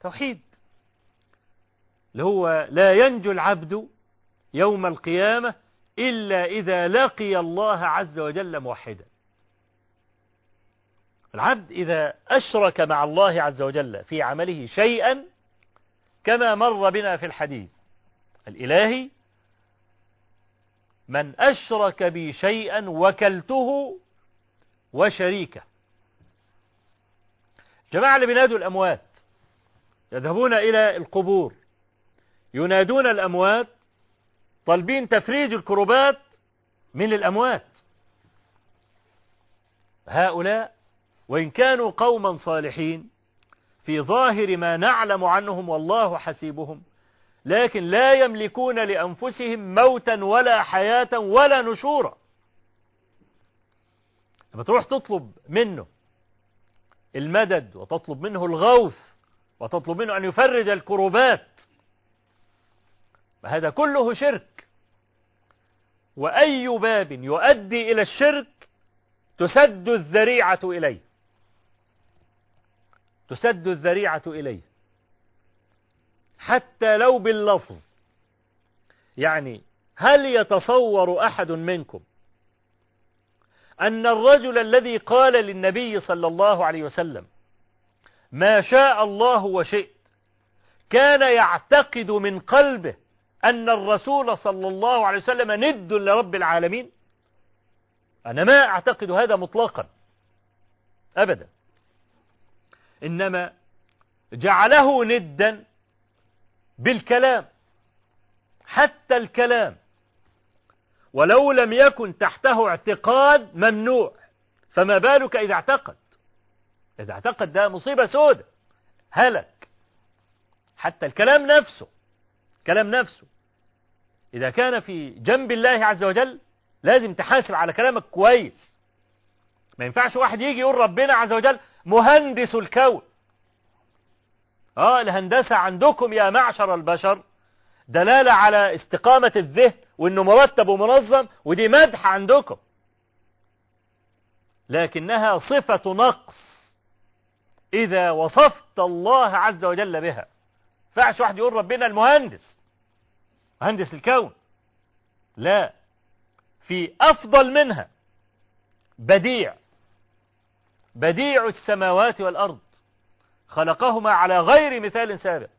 توحيد. اللي هو لا ينجو العبد يوم القيامة إلا إذا لقي الله عز وجل موحدا. العبد إذا أشرك مع الله عز وجل في عمله شيئا كما مر بنا في الحديث. الإلهي من أشرك بي شيئا وكلته وشريكه. جماعة اللي بينادوا الأموات يذهبون إلى القبور ينادون الأموات طالبين تفريج الكربات من الأموات. هؤلاء وإن كانوا قوما صالحين في ظاهر ما نعلم عنهم والله حسيبهم لكن لا يملكون لأنفسهم موتا ولا حياة ولا نشورا. لما تروح تطلب منه المدد وتطلب منه الغوث وتطلب منه أن يفرج الكروبات هذا كله شرك. وأي باب يؤدي إلى الشرك تسد الذريعة إليه. تسد الذريعة إليه. حتى لو باللفظ. يعني هل يتصور أحد منكم أن الرجل الذي قال للنبي صلى الله عليه وسلم ما شاء الله وشئت كان يعتقد من قلبه أن الرسول صلى الله عليه وسلم ند لرب العالمين. أنا ما أعتقد هذا مطلقا. أبدا. إنما جعله ندا بالكلام. حتى الكلام. ولو لم يكن تحته اعتقاد ممنوع. فما بالك إذا اعتقد؟ إذا اعتقد ده مصيبة سودة. هلك. حتى الكلام نفسه. كلام نفسه. إذا كان في جنب الله عز وجل لازم تحاسب على كلامك كويس. ما ينفعش واحد يجي يقول ربنا عز وجل مهندس الكون. آه الهندسة عندكم يا معشر البشر دلالة على استقامة الذهن وإنه مرتب ومنظم ودي مدح عندكم. لكنها صفة نقص. إذا وصفت الله عز وجل بها. فعش واحد يقول ربنا المهندس. مهندس الكون. لا في أفضل منها بديع. بديع السماوات والأرض. خلقهما على غير مثال سابق.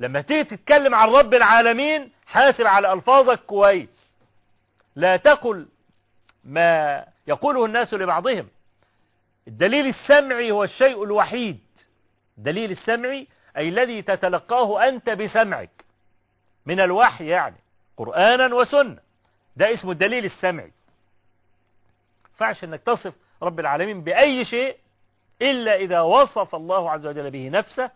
لما تيجي تتكلم عن رب العالمين حاسب على ألفاظك كويس. لا تقل ما يقوله الناس لبعضهم. الدليل السمعي هو الشيء الوحيد. دليل السمعي أي الذي تتلقاه أنت بسمعك. من الوحي يعني قرآنا وسنة. ده اسمه الدليل السمعي. فعش إنك تصف رب العالمين بأي شيء إلا إذا وصف الله عز وجل به نفسه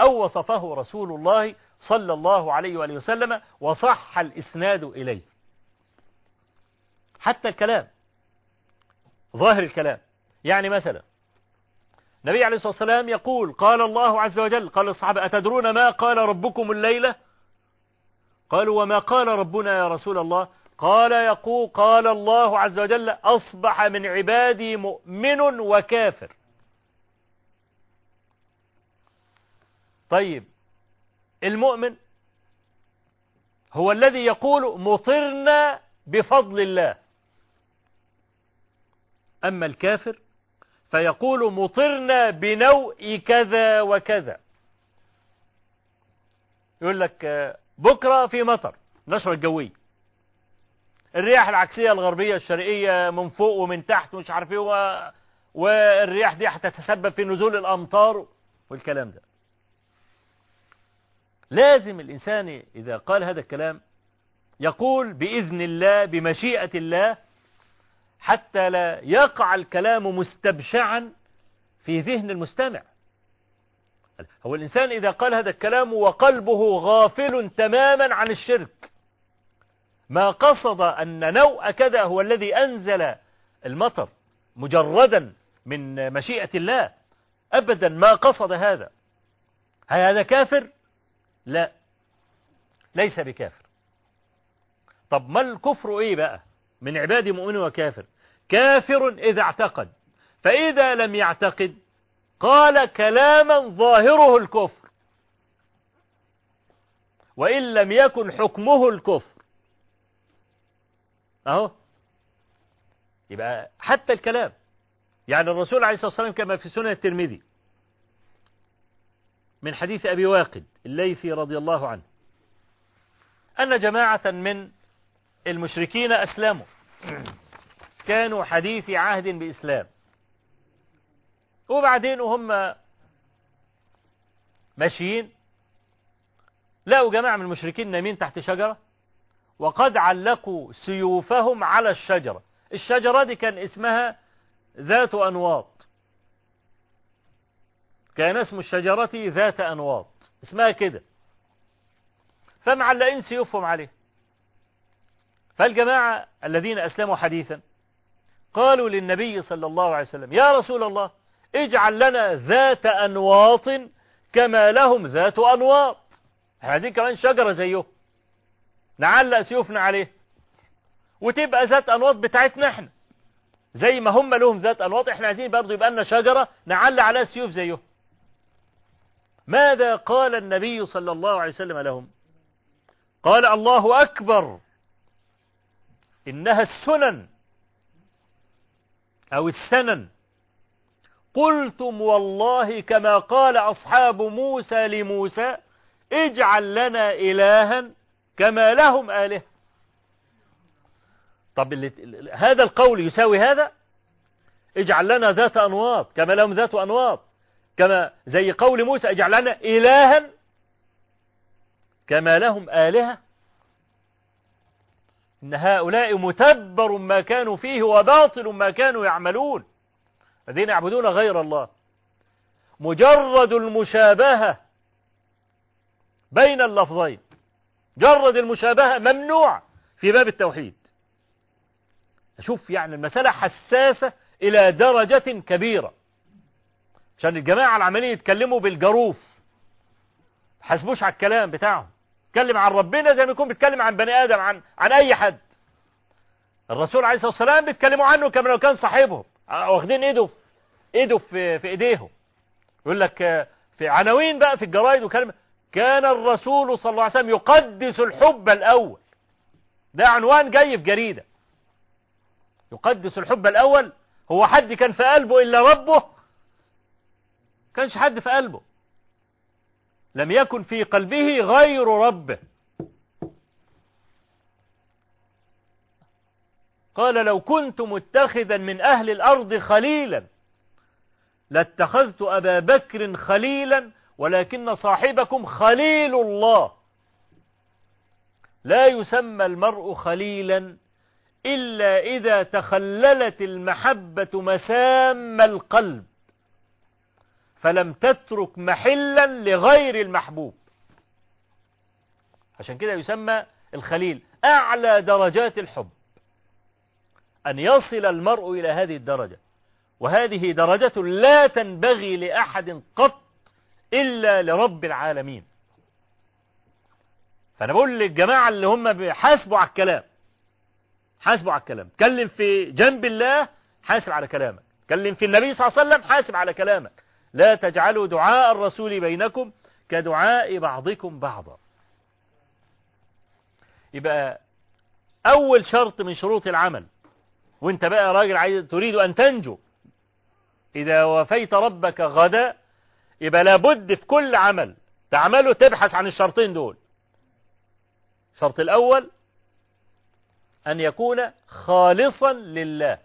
أو وصفه رسول الله صلى الله عليه وآله وسلم وصح الإسناد إليه. حتى الكلام ظاهر الكلام. يعني مثلا النبي عليه الصلاة والسلام يقول قال الله عز وجل قال الصحابة أتدرون ما قال ربكم الليلة؟ قالوا وما قال ربنا يا رسول الله؟ قال يقول قال الله عز وجل أصبح من عبادي مؤمن وكافر. طيب المؤمن هو الذي يقول مطرنا بفضل الله. أما الكافر فيقول مطرنا بنوء كذا وكذا. يقول لك بكرة في مطر نشرة الجوية الرياح العكسية الغربية الشرقية من فوق ومن تحت مش عارف إيه و... والرياح دي هتتسبب في نزول الأمطار والكلام ده. لازم الإنسان إذا قال هذا الكلام يقول بإذن الله بمشيئة الله حتى لا يقع الكلام مستبشعا في ذهن المستمع. هو الإنسان إذا قال هذا الكلام وقلبه غافل تماما عن الشرك. ما قصد أن نوء كذا هو الذي أنزل المطر مجردا من مشيئة الله. أبدا ما قصد هذا. هل هذا كافر؟ لا. ليس بكافر. طب ما الكفر إيه بقى؟ من عبادي مؤمن وكافر. كافر إذا اعتقد. فإذا لم يعتقد قال كلاما ظاهره الكفر. وإن لم يكن حكمه الكفر. أهو. يبقى حتى الكلام. يعني الرسول عليه الصلاة والسلام كما في سنة الترمذي. من حديث أبي واقد الليثي رضي الله عنه. أن جماعة من المشركين أسلموا. كانوا حديث عهد بإسلام. وبعدين وهم ماشيين. لقوا جماعة من المشركين نايمين تحت شجرة وقد علقوا سيوفهم على الشجرة. الشجرة دي كان اسمها ذات أنواط. كان اسم الشجرة ذات أنواط. اسمها كده. فمعلقين سيوفهم عليه. فالجماعة الذين أسلموا حديثا قالوا للنبي صلى الله عليه وسلم يا رسول الله اجعل لنا ذات أنواط كما لهم ذات أنواط. هذه كمان شجرة زيه. نعلق سيوفنا عليه. وتبقى ذات أنواط بتاعتنا إحنا. زي ما هم لهم ذات أنواط إحنا عايزين برضه يبقى لنا شجرة نعلق عليها سيوف زيه. ماذا قال النبي صلى الله عليه وسلم لهم؟ قال الله أكبر. إنها السنن أو السنن. قلتم والله كما قال أصحاب موسى لموسى اجعل لنا إلها كما لهم آله. طب هذا القول يساوي هذا؟ اجعل لنا ذات أنواط كما لهم ذات أنواط كما زي قول موسى اجعل لنا إلها كما لهم آلهة. إن هؤلاء متبر ما كانوا فيه وباطل ما كانوا يعملون. الذين يعبدون غير الله. مجرد المشابهة بين اللفظين. جرد المشابهة ممنوع في باب التوحيد. أشوف يعني المسألة حساسة إلى درجة كبيرة. عشان الجماعة العملية يتكلموا بالجروف حسبوش على الكلام بتاعهم. يتكلم عن ربنا زي ما يكون بيتكلم عن بني آدم عن عن أي حد. الرسول عليه الصلاة والسلام بيتكلموا عنه كما لو كان صاحبهم. واخدين ايده ايده في في ايديهم. يقول لك في عناوين بقى في الجرايد وكلمة كان الرسول صلى الله عليه وسلم يقدس الحب الأول. ده عنوان جاي في جريدة. يقدس الحب الأول. هو حد كان في قلبه إلا ربه؟ كانش حد في قلبه. لم يكن في قلبه غير ربه. قال لو كنت متخذا من أهل الأرض خليلا لاتخذت أبا بكر خليلا ولكن صاحبكم خليل الله. لا يسمى المرء خليلا إلا إذا تخللت المحبة مسام القلب فلم تترك محلا لغير المحبوب. عشان كده يسمى الخليل أعلى درجات الحب. أن يصل المرء إلى هذه الدرجة. وهذه درجة لا تنبغي لأحد قط إلا لرب العالمين. فأنا بقول للجماعة اللي هم حاسبوا على الكلام حاسبوا على الكلام. تكلم في جنب الله حاسب على كلامك. تكلم في النبي صلى الله عليه وسلم حاسب على كلامك. لا تجعلوا دعاء الرسول بينكم كدعاء بعضكم بعضا. يبقى أول شرط من شروط العمل وانت بقى راجل عايز تريد أن تنجو. إذا وفيت ربك غدا يبقى لابد في كل عمل تعمله تبحث عن الشرطين دول. الشرط الأول أن يكون خالصا لله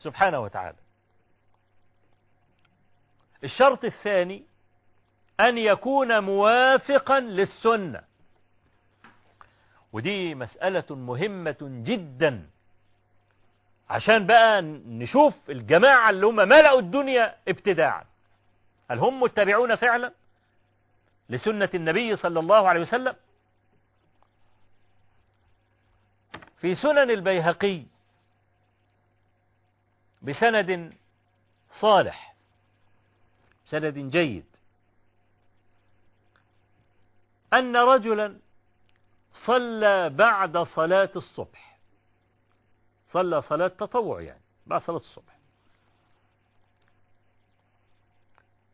سبحانه وتعالى. الشرط الثاني أن يكون موافقا للسنة. ودي مسألة مهمة جدا. عشان بقى نشوف الجماعة اللي هم ملأوا الدنيا ابتداعا. هل هم متبعون فعلا لسنة النبي صلى الله عليه وسلم؟ في سنن البيهقي بسند صالح سند جيد أن رجلا صلى بعد صلاة الصبح. صلى صلاة تطوع يعني بعد صلاة الصبح.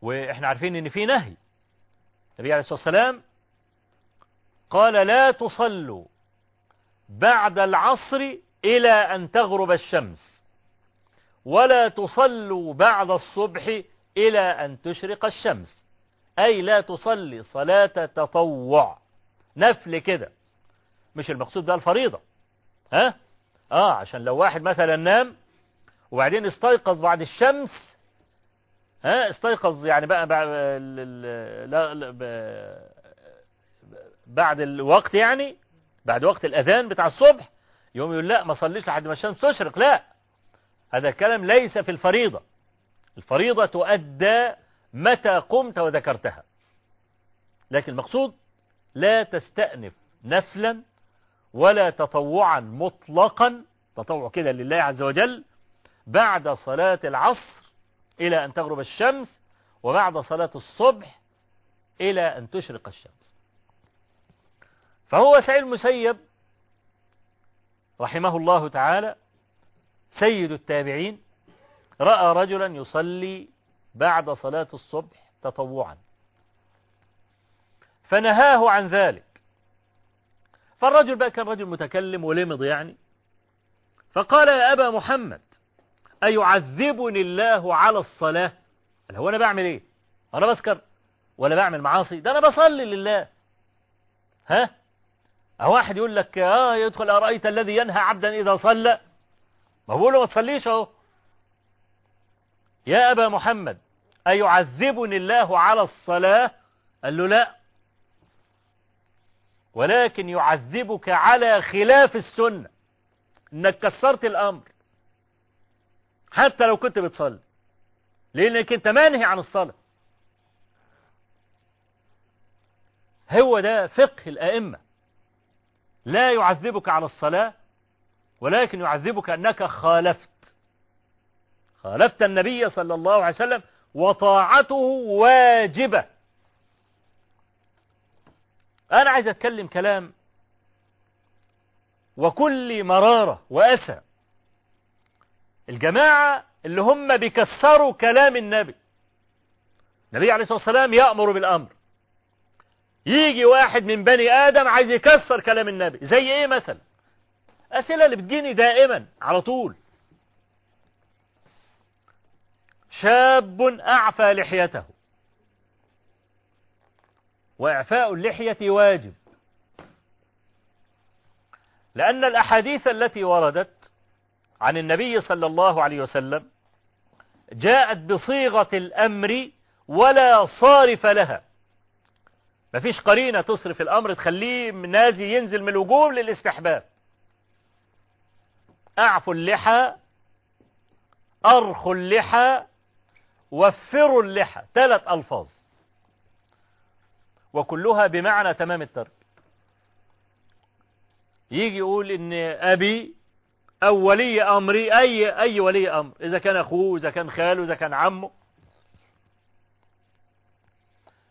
وإحنا عارفين إن في نهي. النبي عليه الصلاة والسلام قال لا تصلوا بعد العصر إلى أن تغرب الشمس ولا تصلوا بعد الصبح إلى أن تشرق الشمس. أي لا تصلي صلاة تطوع. نفل كده. مش المقصود ده الفريضة. ها؟ آه عشان لو واحد مثلا نام وبعدين استيقظ بعد الشمس ها استيقظ يعني بقى بعد, بعد الوقت يعني بعد وقت الأذان بتاع الصبح يوم يقول لا ما صليش لحد ما الشمس تشرق لا. هذا الكلام ليس في الفريضة. الفريضة تؤدى متى قمت وذكرتها. لكن المقصود لا تستأنف نفلا ولا تطوعا مطلقا تطوع كده لله عز وجل بعد صلاة العصر إلى أن تغرب الشمس وبعد صلاة الصبح إلى أن تشرق الشمس. فهو سعيد المسيب رحمه الله تعالى سيد التابعين رأى رجلا يصلي بعد صلاة الصبح تطوعا. فنهاه عن ذلك. فالرجل بقى كان رجل متكلم ولمض يعني. فقال يا أبا محمد أيعذبني الله على الصلاة؟ قال هو أنا بعمل إيه؟ أنا بسكر ولا بعمل معاصي؟ ده أنا بصلي لله. ها؟ واحد يقول لك آه يدخل أرأيت الذي ينهى عبدا إذا صلى؟ ما هو له ما تصليش أهو. يا أبا محمد أيعذبني الله على الصلاة؟ قال له لا. ولكن يعذبك على خلاف السنة. إنك كسرت الأمر. حتى لو كنت بتصلي. لأنك أنت مانهي عن الصلاة. هو ده فقه الأئمة. لا يعذبك على الصلاة ولكن يعذبك أنك خالفت. خالفت النبي صلى الله عليه وسلم وطاعته واجبة. أنا عايز أتكلم كلام وكل مرارة وأسى. الجماعة اللي هم بيكسروا كلام النبي النبي عليه الصلاة والسلام يأمر بالأمر. يجي واحد من بني آدم عايز يكسر كلام النبي زي إيه مثلا؟ أسئلة اللي بتجيني دائما على طول. شاب أعفى لحيته. وإعفاء اللحية واجب. لأن الأحاديث التي وردت عن النبي صلى الله عليه وسلم جاءت بصيغة الأمر ولا صارف لها. مفيش قرينة تصرف الأمر تخليه نازي ينزل من الوجوب للاستحباب. أعفوا اللحى أرخوا اللحى وفروا اللحى. ثلاث ألفاظ. وكلها بمعنى تمام الترك. يجي يقول إن أبي أو ولي أمري أي أي ولي أمر إذا كان أخوه إذا كان خاله إذا كان عمه.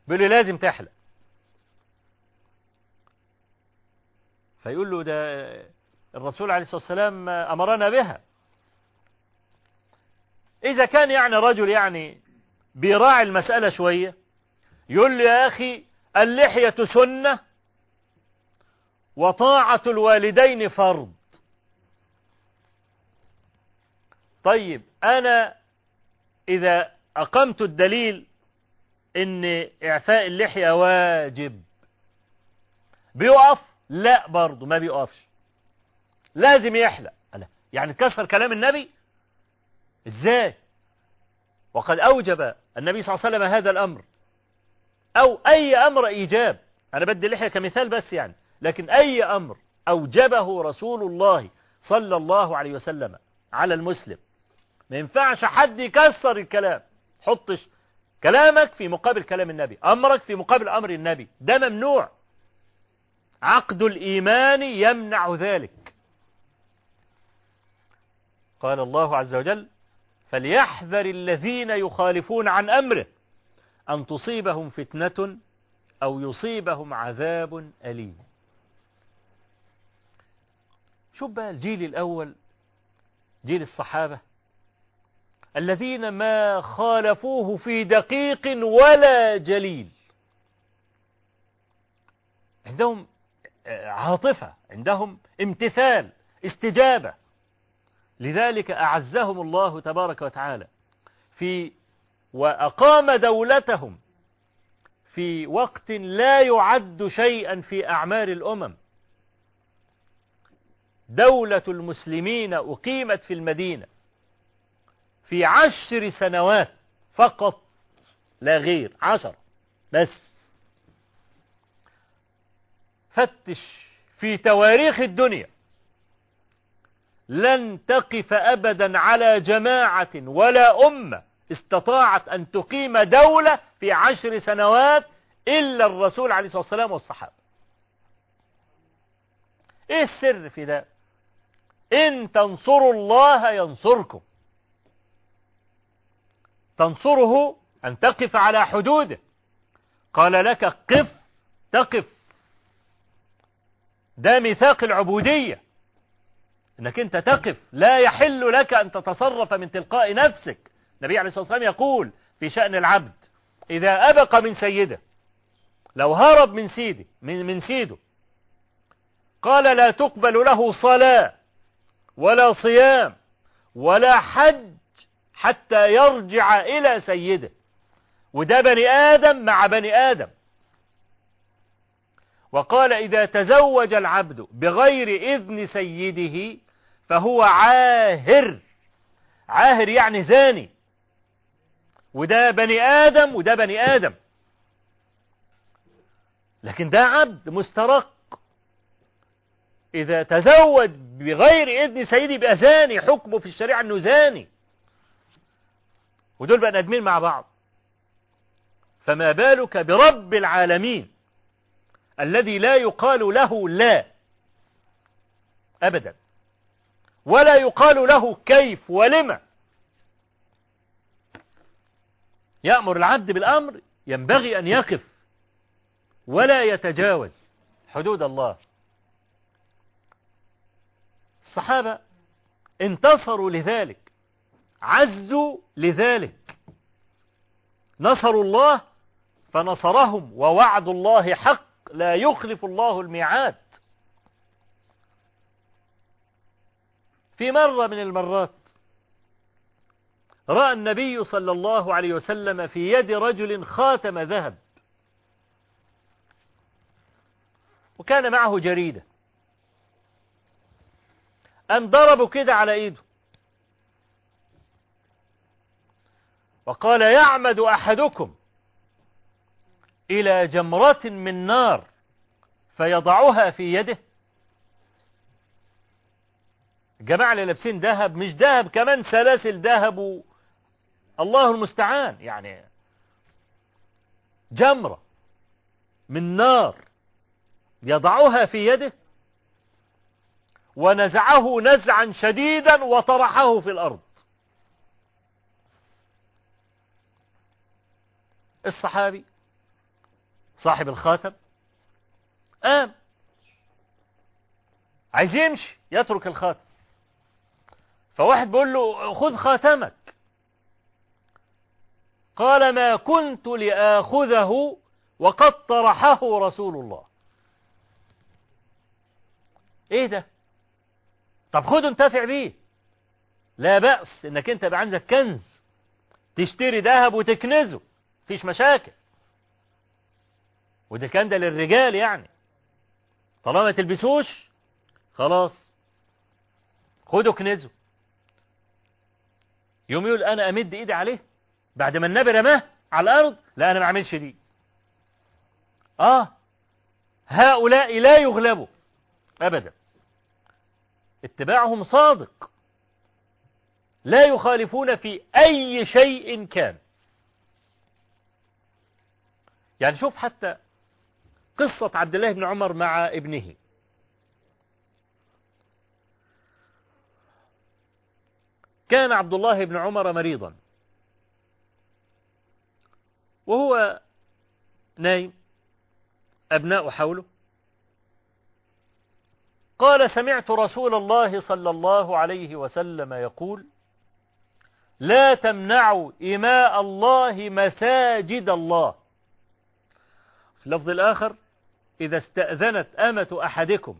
بيقول لي لازم تحلق. فيقول له ده الرسول عليه الصلاة والسلام أمرنا بها. إذا كان يعني رجل يعني بيراعي المسألة شوية يقول له يا أخي اللحية سنة وطاعة الوالدين فرض. طيب أنا إذا أقمت الدليل إن إعفاء اللحية واجب بيقف؟ لا برضه ما بيقفش. لازم يحلق. يعني كسر كلام النبي؟ إزاي؟ وقد أوجب النبي صلى الله عليه وسلم هذا الأمر. أو أي أمر إيجاب. أنا بدي اللحية كمثال بس يعني. لكن أي أمر أوجبه رسول الله صلى الله عليه وسلم على المسلم. ما ينفعش حد يكسر الكلام. حطش كلامك في مقابل كلام النبي. أمرك في مقابل أمر النبي. ده ممنوع. عقد الإيمان يمنع ذلك. قال الله عز وجل فليحذر الذين يخالفون عن أمره. أن تصيبهم فتنة أو يصيبهم عذاب أليم. شوف بقى الجيل الأول جيل الصحابة الذين ما خالفوه في دقيق ولا جليل. عندهم عاطفة عندهم امتثال استجابة. لذلك أعزهم الله تبارك وتعالى في وأقام دولتهم في وقت لا يعد شيئا في أعمار الأمم. دولة المسلمين أقيمت في المدينة في عشر سنوات فقط لا غير عشر بس. فتش في تواريخ الدنيا. لن تقف أبدا على جماعة ولا أمة استطاعت أن تقيم دولة في عشر سنوات إلا الرسول عليه الصلاة والسلام والصحابة. إيه السر في ده؟ إن تنصروا الله ينصركم. تنصره أن تقف على حدوده. قال لك قف تقف. ده ميثاق العبودية. إنك أنت تقف لا يحل لك أن تتصرف من تلقاء نفسك. النبي عليه الصلاة والسلام يقول في شأن العبد إذا أبق من سيده لو هرب من سيده من, من سيده قال لا تقبل له صلاة ولا صيام ولا حج حتى يرجع إلى سيده. وده بني آدم مع بني آدم. وقال إذا تزوج العبد بغير إذن سيده فهو عاهر. عاهر يعني زاني. وده بني آدم وده بني آدم. لكن ده عبد مسترق. إذا تزوج بغير إذن سيدي يبقى زاني حكمه في الشريعة أنه زاني. ودول بقى ندمين مع بعض. فما بالك برب العالمين الذي لا يقال له لا أبدا ولا يقال له كيف ولما يأمر العبد بالأمر ينبغي أن يقف ولا يتجاوز حدود الله. الصحابة انتصروا لذلك عزوا لذلك. نصروا الله فنصرهم ووعد الله حق لا يخلف الله الميعاد. في مرة من المرات رأى النبي صلى الله عليه وسلم في يد رجل خاتم ذهب. وكان معه جريدة. أم ضربوا كده على إيده. وقال يعمد أحدكم إلى جمرة من نار فيضعها في يده. الجماعة اللي لابسين ذهب مش ذهب كمان سلاسل ذهب. الله المستعان يعني جمرة من نار يضعها في يده ونزعه نزعا شديدا وطرحه في الأرض. الصحابي صاحب الخاتم قام عايز يمشي يترك الخاتم. فواحد بيقول له خذ خاتمك. قال ما كنت لآخذه وقد طرحه رسول الله. إيه ده؟ طب خده انتفع بيه. لا بأس إنك أنت يبقى عندك كنز. تشتري ذهب وتكنزه. مفيش مشاكل. وده كان ده للرجال يعني. طالما ما تلبسوش خلاص. خده كنزه يوم يقول أنا أمد إيدي عليه. بعد ما النبي رماه على الأرض لا أنا ما أعملش دي. آه هؤلاء لا يغلبوا. ابدا. اتباعهم صادق. لا يخالفون في أي شيء كان. يعني شوف حتى قصة عبد الله بن عمر مع ابنه. كان عبد الله بن عمر مريضا. وهو نايم أبناء حوله. قال سمعت رسول الله صلى الله عليه وسلم يقول لا تمنعوا إماء الله مساجد الله. في اللفظ الآخر إذا استأذنت أمة أحدكم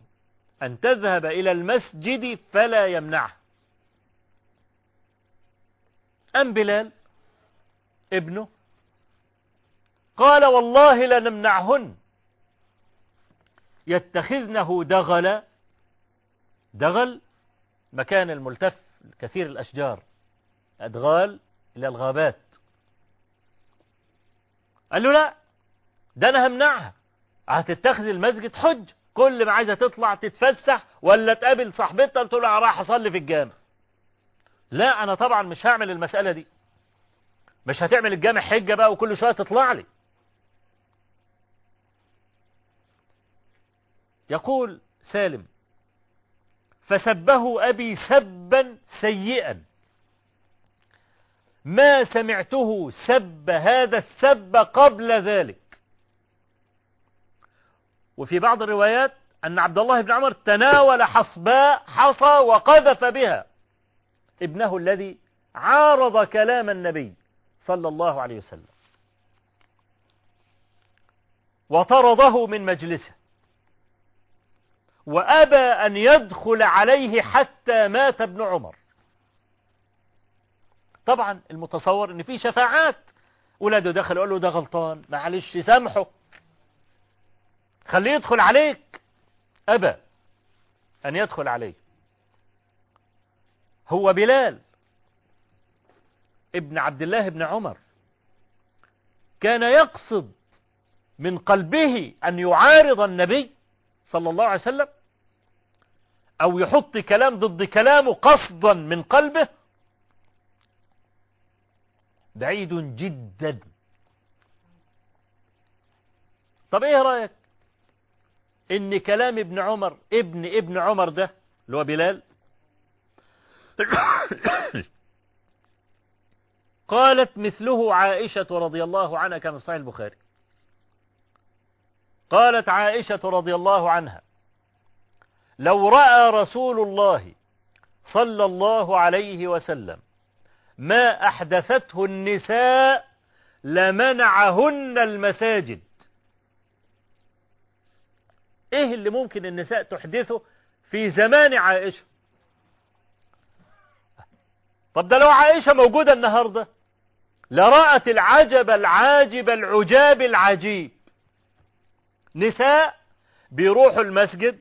أن تذهب إلى المسجد فلا يمنعه. أم بلال ابنه قال والله لنمنعهن. يتخذنه دغلا دغل مكان الملتف كثير الأشجار أدغال إلى الغابات. قال له لا ده أنا همنعها. هتتخذ المسجد حج كل ما عايزة تطلع تتفسح ولا تقابل صاحبتها تقول لها راح أصلي في الجامع. لا أنا طبعا مش هعمل المسألة دي. مش هتعمل الجامع حجة بقى وكل شوية تطلع لي. يقول سالم فسبه أبي سبا سيئا. ما سمعته سب هذا السب قبل ذلك. وفي بعض الروايات أن عبد الله بن عمر تناول حصباء حصى وقذف بها. ابنه الذي عارض كلام النبي صلى الله عليه وسلم. وطرده من مجلسه. وأبى أن يدخل عليه حتى مات ابن عمر. طبعا المتصور إن في شفاعات. ولاده دخل قال له ده غلطان معلش سامحه. خليه يدخل عليك. أبى أن يدخل عليه. هو بلال ابن عبد الله بن عمر كان يقصد من قلبه أن يعارض النبي صلى الله عليه وسلم أو يحط كلام ضد كلامه قصدا من قلبه بعيد جدا. طب إيه رأيك؟ إن كلام ابن عمر ابن ابن عمر ده اللي هو بلال قالت مثله عائشة رضي الله عنها كما في صحيح البخاري. قالت عائشة رضي الله عنها لو رأى رسول الله صلى الله عليه وسلم ما أحدثته النساء لمنعهن المساجد. إيه اللي ممكن النساء تحدثه في زمان عائشة؟ طب ده لو عائشة موجودة النهاردة لرأت العجب العاجب العجاب العجيب. نساء بيروحوا المسجد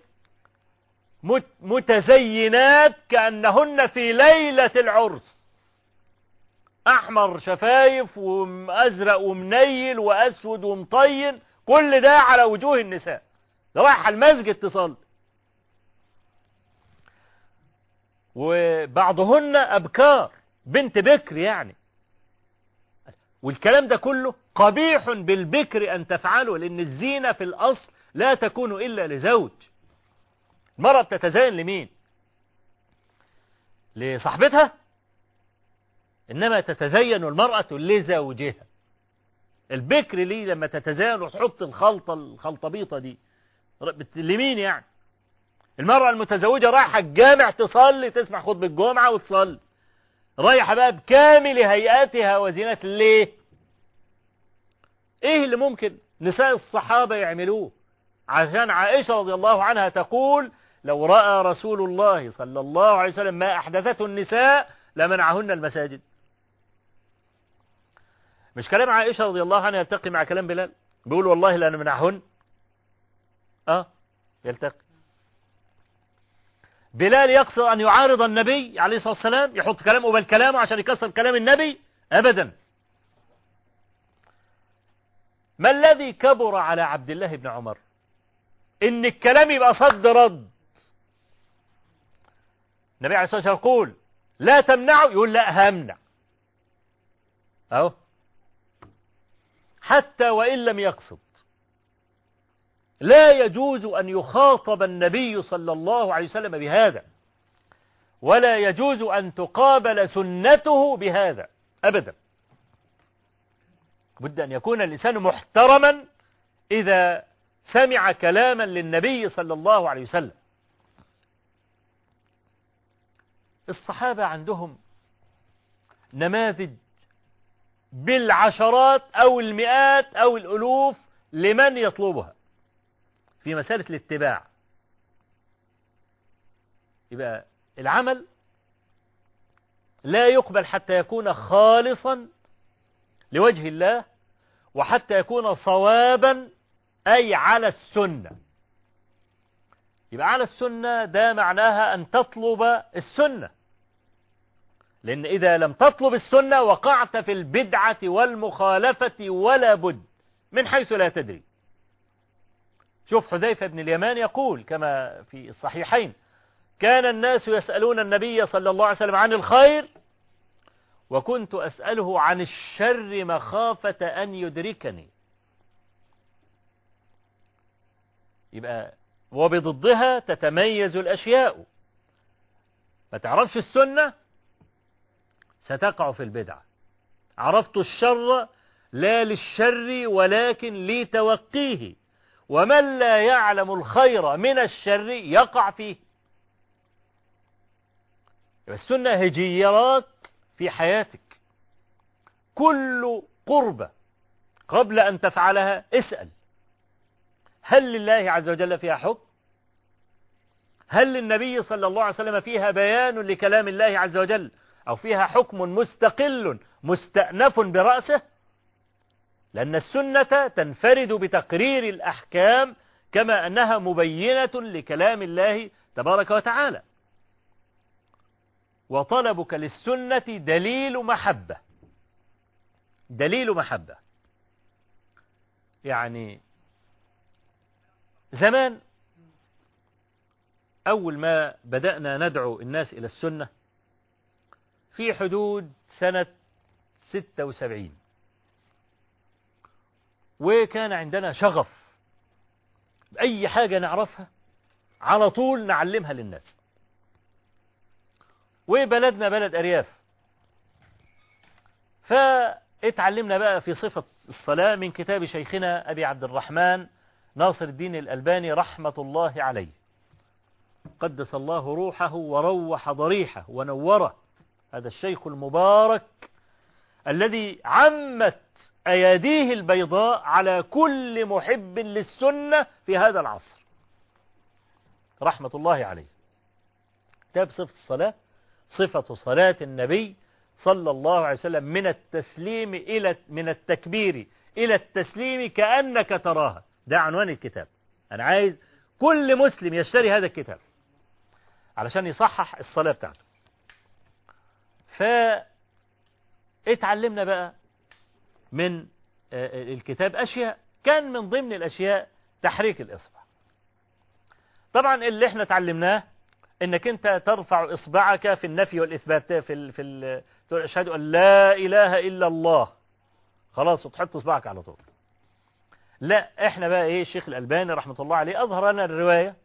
متزينات كأنهن في ليلة العرس. أحمر شفايف وأزرق ومنيل وأسود ومطين كل ده على وجوه النساء. رايح المسجد تصلي. وبعضهن أبكار بنت بكر يعني. والكلام ده كله قبيح بالبكر أن تفعله لأن الزينة في الأصل لا تكون إلا لزوج. المرأة بتتزين لمين؟ لصاحبتها؟ إنما تتزين المرأة لزوجها. البكر ليه لما تتزين وتحط الخلطة الخلطبيطة دي؟ لمين يعني؟ المرأة المتزوجة رايحة الجامع تصلي تسمع خطبة الجمعة وتصلي. رايحة بقى بكامل هيئاتها وزينات ليه؟ إيه اللي ممكن نساء الصحابة يعملوه؟ عشان عائشة رضي الله عنها تقول لو رأى رسول الله صلى الله عليه وسلم ما أحدثته النساء لمنعهن المساجد. مش كلام عائشة رضي الله عنها يلتقي مع كلام بلال؟ بيقول والله لا نمنعهن. آه يلتقي. بلال يقصد أن يعارض النبي عليه الصلاة والسلام يحط كلامه قبل كلامه عشان يكسر كلام النبي أبدا. ما الذي كبر على عبد الله بن عمر؟ إن الكلام يبقى صد رد. النبي عليه الصلاة والسلام يقول لا تمنعه يقول لا همنع. أهو. حتى وإن لم يقصد. لا يجوز أن يخاطب النبي صلى الله عليه وسلم بهذا. ولا يجوز أن تقابل سنته بهذا. أبدا. بد أن يكون الإنسان محترما إذا سمع كلاما للنبي صلى الله عليه وسلم. الصحابة عندهم نماذج بالعشرات أو المئات أو الألوف لمن يطلبها في مسألة الاتباع. يبقى العمل لا يقبل حتى يكون خالصا لوجه الله وحتى يكون صوابا أي على السنة. يبقى على السنة ده معناها أن تطلب السنة. لأن إذا لم تطلب السنة وقعت في البدعة والمخالفة ولا بد من حيث لا تدري. شوف حذيفة بن اليمان يقول كما في الصحيحين كان الناس يسألون النبي صلى الله عليه وسلم عن الخير وكنت أسأله عن الشر مخافة أن يدركني. يبقى وبضدها تتميز الأشياء. ما تعرفش السنة ستقع في البدعة عرفت الشر لا للشر ولكن لتوقيه. ومن لا يعلم الخير من الشر يقع فيه. السنة هجيرات في حياتك. كل قربة قبل أن تفعلها اسأل. هل لله عز وجل فيها حكم؟ هل للنبي صلى الله عليه وسلم فيها بيان لكلام الله عز وجل؟ أو فيها حكم مستقل مستأنف برأسه؟ لأن السنة تنفرد بتقرير الأحكام كما أنها مبينة لكلام الله تبارك وتعالى. وطلبك للسنة دليل محبة. دليل محبة. يعني زمان أول ما بدأنا ندعو الناس إلى السنة في حدود سنة 76 وكان عندنا شغف أي حاجة نعرفها على طول نعلمها للناس. وبلدنا بلد أرياف. فاتعلمنا بقى في صفة الصلاة من كتاب شيخنا أبي عبد الرحمن ناصر الدين الألباني رحمة الله عليه. قدس الله روحه وروح ضريحه ونوره هذا الشيخ المبارك الذي عمت أيديه البيضاء على كل محب للسنة في هذا العصر. رحمة الله عليه. كتاب صفة الصلاة صفة صلاة النبي صلى الله عليه وسلم من التسليم إلى من التكبير إلى التسليم كأنك تراها. ده عنوان الكتاب. أنا عايز كل مسلم يشتري هذا الكتاب علشان يصحح الصلاة بتاعته. فاتعلمنا بقى من الكتاب أشياء كان من ضمن الأشياء تحريك الإصبع. طبعا اللي إحنا اتعلمناه إنك أنت ترفع إصبعك في النفي والإثبات في ال في تقول أشهد أن لا إله إلا الله. خلاص وتحط إصبعك على طول. لا إحنا بقى إيه الشيخ الألباني رحمة الله عليه أظهر لنا الرواية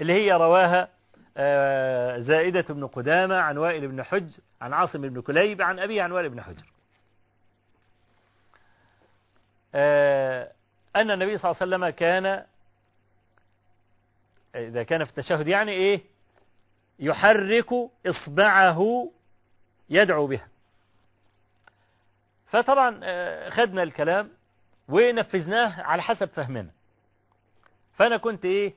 اللي هي رواها زائدة بن قدامة عن وائل بن حجر عن عاصم بن كليب عن أبيه عن وائل بن حجر. أن النبي صلى الله عليه وسلم كان إذا كان في التشهد يعني إيه؟ يحرك إصبعه يدعو بها. فطبعا خدنا الكلام ونفذناه على حسب فهمنا. فأنا كنت إيه؟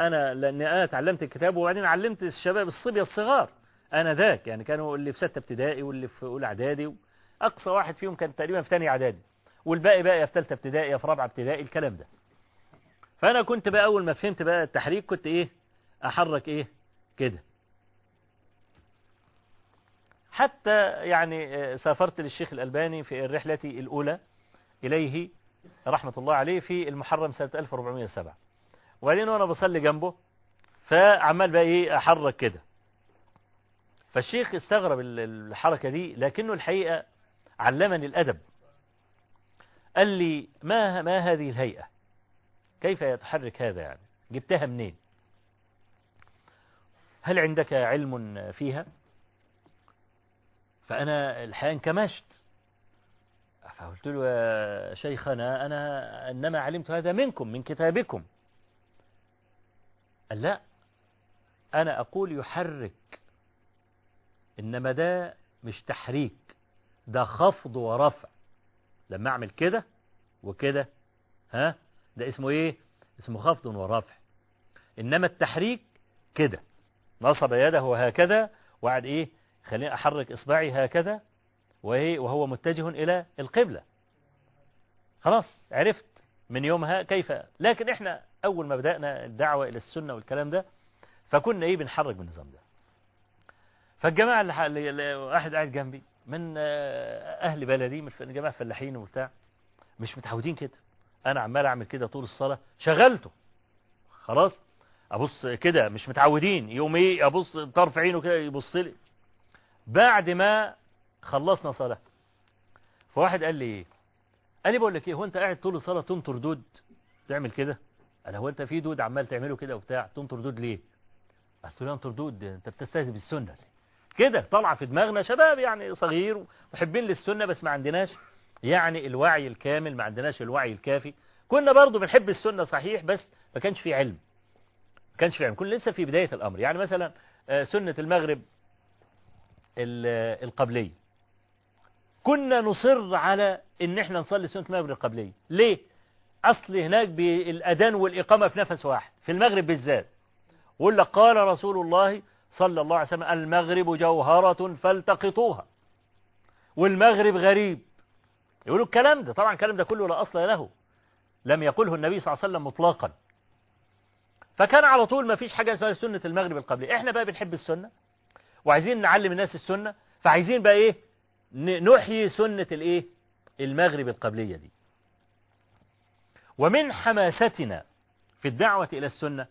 أنا لأن أنا تعلمت الكتاب وبعدين علمت الشباب الصبية الصغار أنا ذاك يعني كانوا اللي في ستة ابتدائي واللي في أولى إعدادي أقصى واحد فيهم كان تقريبا في ثانية إعدادي والباقي بقى في ثالثة ابتدائي في رابعة ابتدائي الكلام ده. فأنا كنت بقى أول ما فهمت بقى التحريك كنت إيه؟ أحرك إيه؟ كده. حتى يعني سافرت للشيخ الألباني في الرحلة الأولى إليه رحمة الله عليه في المحرم سنة 1407 وبعدين وأنا بصلي جنبه فعمال بقى إيه أحرك كده. فالشيخ استغرب الحركة دي لكنه الحقيقة علمني الأدب. قال لي ما ما هذه الهيئة؟ كيف يتحرك هذا يعني؟ جبتها منين؟ هل عندك علم فيها؟ فأنا الحقيقة انكمشت فقلت له يا شيخنا أنا إنما علمت هذا منكم من كتابكم. لا أنا أقول يحرك إنما ده مش تحريك ده خفض ورفع. لما أعمل كده وكده ها ده اسمه إيه؟ اسمه خفض ورفع. إنما التحريك كده نصب يده هكذا وقعد إيه؟ خليني أحرك إصبعي هكذا وهو متجه إلى القبلة. خلاص عرفت من يومها كيف. لكن إحنا أول ما بدأنا الدعوة إلى السنة والكلام ده فكنا إيه بنحرك بالنظام ده. فالجماعة اللي واحد قاعد جنبي من أهل بلدي من جماعة فلاحين وبتاع مش متعودين كده. أنا عمال أعمل كده طول الصلاة شغلته. خلاص أبص كده مش متعودين. يوم إيه أبص طرف عينه كده يبص لي. بعد ما خلصنا صلاة فواحد قال لي إيه؟ قال لي بقول لك إيه هو أنت قاعد طول الصلاة تنطر دود؟ تعمل كده؟ قال هو أنت في دود عمال تعمله كده وبتاع؟ تنطر دود ليه؟ قلت له انطر دود أنت بتستهزئ بالسنة ليه كده طالعه في دماغنا شباب يعني صغير محبين للسنة بس ما عندناش يعني الوعي الكامل ما عندناش الوعي الكافي. كنا برضو بنحب السنة صحيح بس ما كانش في علم. ما كانش في علم كنا لسه في بداية الأمر. يعني مثلا سنة المغرب القبلية. كنا نصر على إن إحنا نصلي سنة المغرب القبلية. ليه؟ اصل هناك بالأذان والإقامة في نفس واحد في المغرب بالذات. ولا قال رسول الله صلى الله عليه وسلم المغرب جوهرة فالتقطوها. والمغرب غريب. يقولوا الكلام ده طبعا الكلام ده كله لا أصل له. لم يقله النبي صلى الله عليه وسلم مطلقا. فكان على طول ما فيش حاجة اسمها سنة المغرب القبلية. إحنا بقى بنحب السنة وعايزين نعلم الناس السنة فعايزين بقى إيه نحيي سنة الإيه المغرب القبلية دي. ومن حماستنا في الدعوة إلى السنة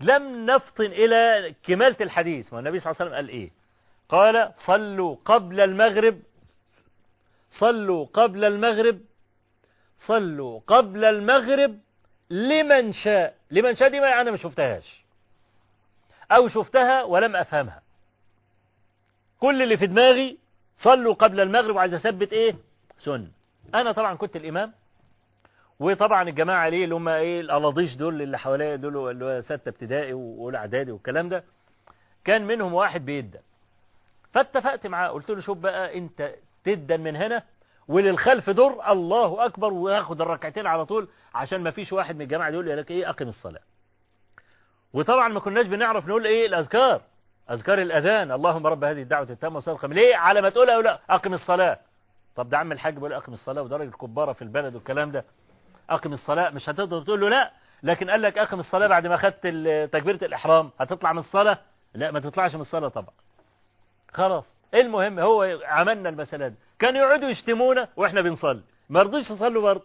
لم نفطن إلى كمالة الحديث. ما النبي صلى الله عليه وسلم قال إيه؟ قال صلوا قبل المغرب صلوا قبل المغرب صلوا قبل المغرب لمن شاء. لمن شاء دي ما أنا ما شفتهاش. أو شفتها ولم أفهمها. كل اللي في دماغي صلوا قبل المغرب وعايز أثبت إيه؟ سنة. أنا طبعا كنت الإمام وطبعا الجماعة عليه اللي هم إيه الألاضيش دول اللي حواليا دول اللي هو ستة ابتدائي وأولى إعدادي والكلام ده كان منهم واحد بيدن. فاتفقت معاه قلت له شوف بقى أنت تدن من هنا وللخلف دور الله أكبر وياخد الركعتين على طول عشان ما فيش واحد من الجماعة دول يقول لك إيه أقم الصلاة. وطبعا ما كناش بنعرف نقول إيه الأذكار أذكار الأذان اللهم رب هذه الدعوة التامة والصلاة ليه؟ على ما تقولها لا أقم الصلاة. طب ده عم الحاج بيقول أقم الصلاة ودرجة كبارة في البلد والكلام ده. أقم الصلاة. مش هتقدر تقول له لا لكن قال لك أقم الصلاة بعد ما خدت تكبيرة الإحرام. هتطلع من الصلاة؟ لا ما تطلعش من الصلاة طبعا. خلاص. المهم؟ هو عملنا المسألة دي. كانوا يقعدوا يشتمونا وإحنا بنصلي. ما رضوش يصلوا برضه.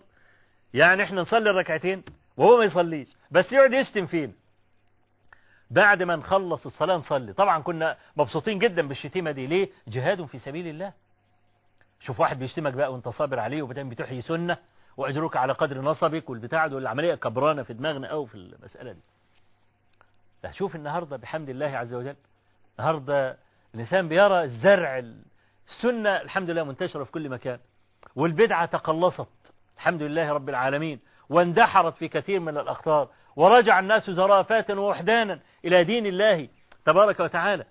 يعني إحنا نصلي الركعتين وهو ما يصليش. بس يقعد يشتم فينا. بعد ما نخلص الصلاة نصلي. طبعا كنا مبسوطين جدا بالشتيمة دي. ليه؟ جهاد في سبيل الله. شوف واحد بيشتمك بقى وانت صابر عليه وبعدين بتحيي سنة. وأجرك على قدر نصبك والبتاع دول العملية كبرانة في دماغنا أو في المسألة دي. لا شوف النهاردة بحمد الله عز وجل. النهاردة الإنسان بيرى الزرع السنة الحمد لله منتشرة في كل مكان. والبدعة تقلصت. الحمد لله رب العالمين. واندحرت في كثير من الأخطار. ورجع الناس زرافات ووحدانا إلى دين الله تبارك وتعالى.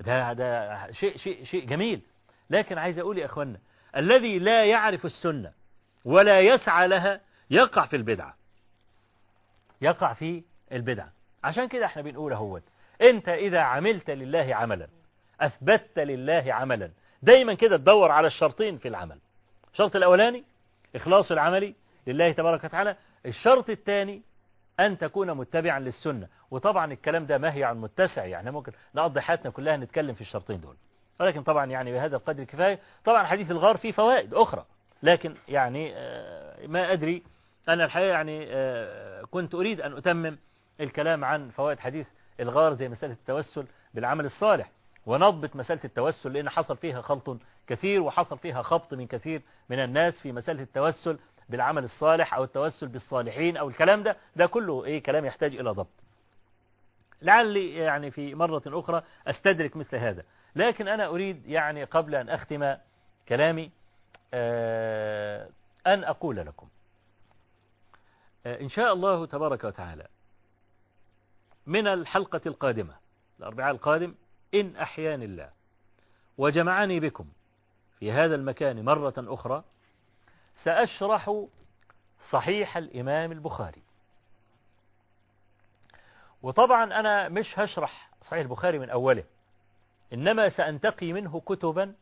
ده, ده شيء, شيء, شيء جميل. لكن عايز أقول يا أخوانا الذي لا يعرف السنة ولا يسعى لها يقع في البدعة يقع في البدعة عشان كده إحنا بنقول اهوت انت إذا عملت لله عملا أثبتت لله عملا دايما كده تدور على الشرطين في العمل. الشرط الأولاني إخلاص العمل لله تبارك وتعالى. الشرط الثاني أن تكون متبعا للسنة. وطبعا الكلام ده مهي عن متسع يعني ممكن نقضي حياتنا كلها نتكلم في الشرطين دول. ولكن طبعا يعني بهذا القدر كفاية طبعا حديث الغار فيه فوائد أخرى. لكن يعني ما أدري. أنا الحقيقة يعني كنت أريد أن أتمم الكلام عن فوائد حديث الغار زي مسألة التوسل بالعمل الصالح ونضبط مسألة التوسل لأن حصل فيها خلط كثير وحصل فيها خبط من كثير من الناس في مسألة التوسل بالعمل الصالح أو التوسل بالصالحين أو الكلام ده. ده كله إيه كلام يحتاج إلى ضبط. لعلي يعني في مرة أخرى أستدرك مثل هذا. لكن أنا أريد يعني قبل أن أختم كلامي أن أقول لكم. إن شاء الله تبارك وتعالى من الحلقة القادمة الأربعاء القادم إن أحيان الله. وجمعني بكم في هذا المكان مرة أخرى سأشرح صحيح الإمام البخاري. وطبعا أنا مش هشرح صحيح البخاري من أوله إنما سأنتقي منه كتبا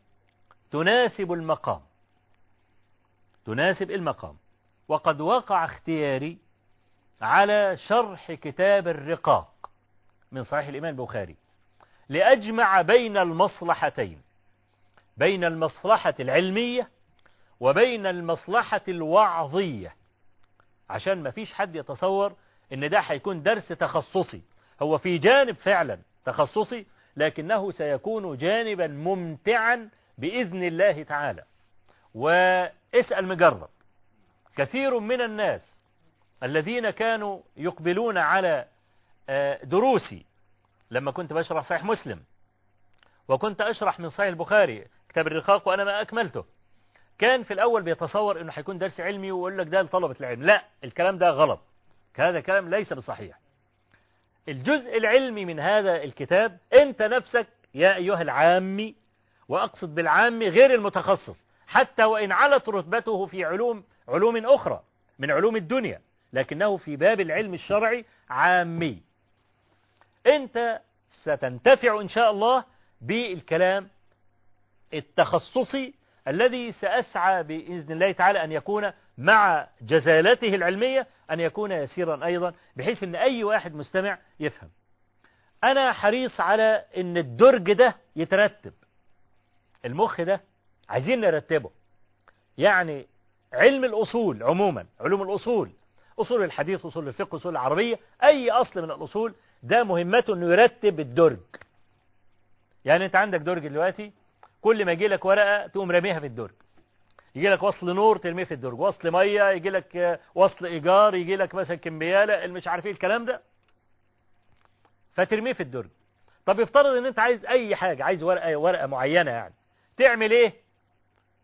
تناسب المقام. تناسب المقام. وقد وقع اختياري على شرح كتاب الرقاق من صحيح الإمام البخاري لأجمع بين المصلحتين بين المصلحة العلمية وبين المصلحة الوعظية. عشان ما فيش حد يتصور إن ده هيكون درس تخصصي. هو في جانب فعلا تخصصي لكنه سيكون جانبا ممتعا بإذن الله تعالى. واسأل مجرب. كثير من الناس الذين كانوا يقبلون على دروسي لما كنت بشرح صحيح مسلم وكنت أشرح من صحيح البخاري كتاب الرقاق وأنا ما أكملته. كان في الأول بيتصور أنه هيكون درس علمي ويقول لك ده لطلبة العلم. لا الكلام ده غلط. هذا كلام ليس بصحيح. الجزء العلمي من هذا الكتاب أنت نفسك يا أيها العامي وأقصد بالعامي غير المتخصص. حتى وإن علت رتبته في علوم علوم أخرى من علوم الدنيا لكنه في باب العلم الشرعي عامي. أنت ستنتفع إن شاء الله بالكلام التخصصي الذي سأسعى بإذن الله تعالى أن يكون مع جزالته العلمية أن يكون يسيرا أيضا بحيث أن أي واحد مستمع يفهم. أنا حريص على أن الدرج ده يترتب. المخ ده عايزين نرتبه. يعني علم الأصول عموما علوم الأصول أصول الحديث أصول الفقه أصول العربية أي أصل من الأصول ده مهمته أنه يرتب الدرج. يعني أنت عندك درج دلوقتي كل ما يجي لك ورقة تقوم رميها في الدرج. يجي لك وصل نور ترميه في الدرج. وصل مية يجي لك وصل إيجار يجي لك مثلا كمبيالة مش عارف إيه الكلام ده. فترميه في الدرج. طب يفترض إن أنت عايز أي حاجة عايز ورقة ورقة معينة يعني تعمل إيه؟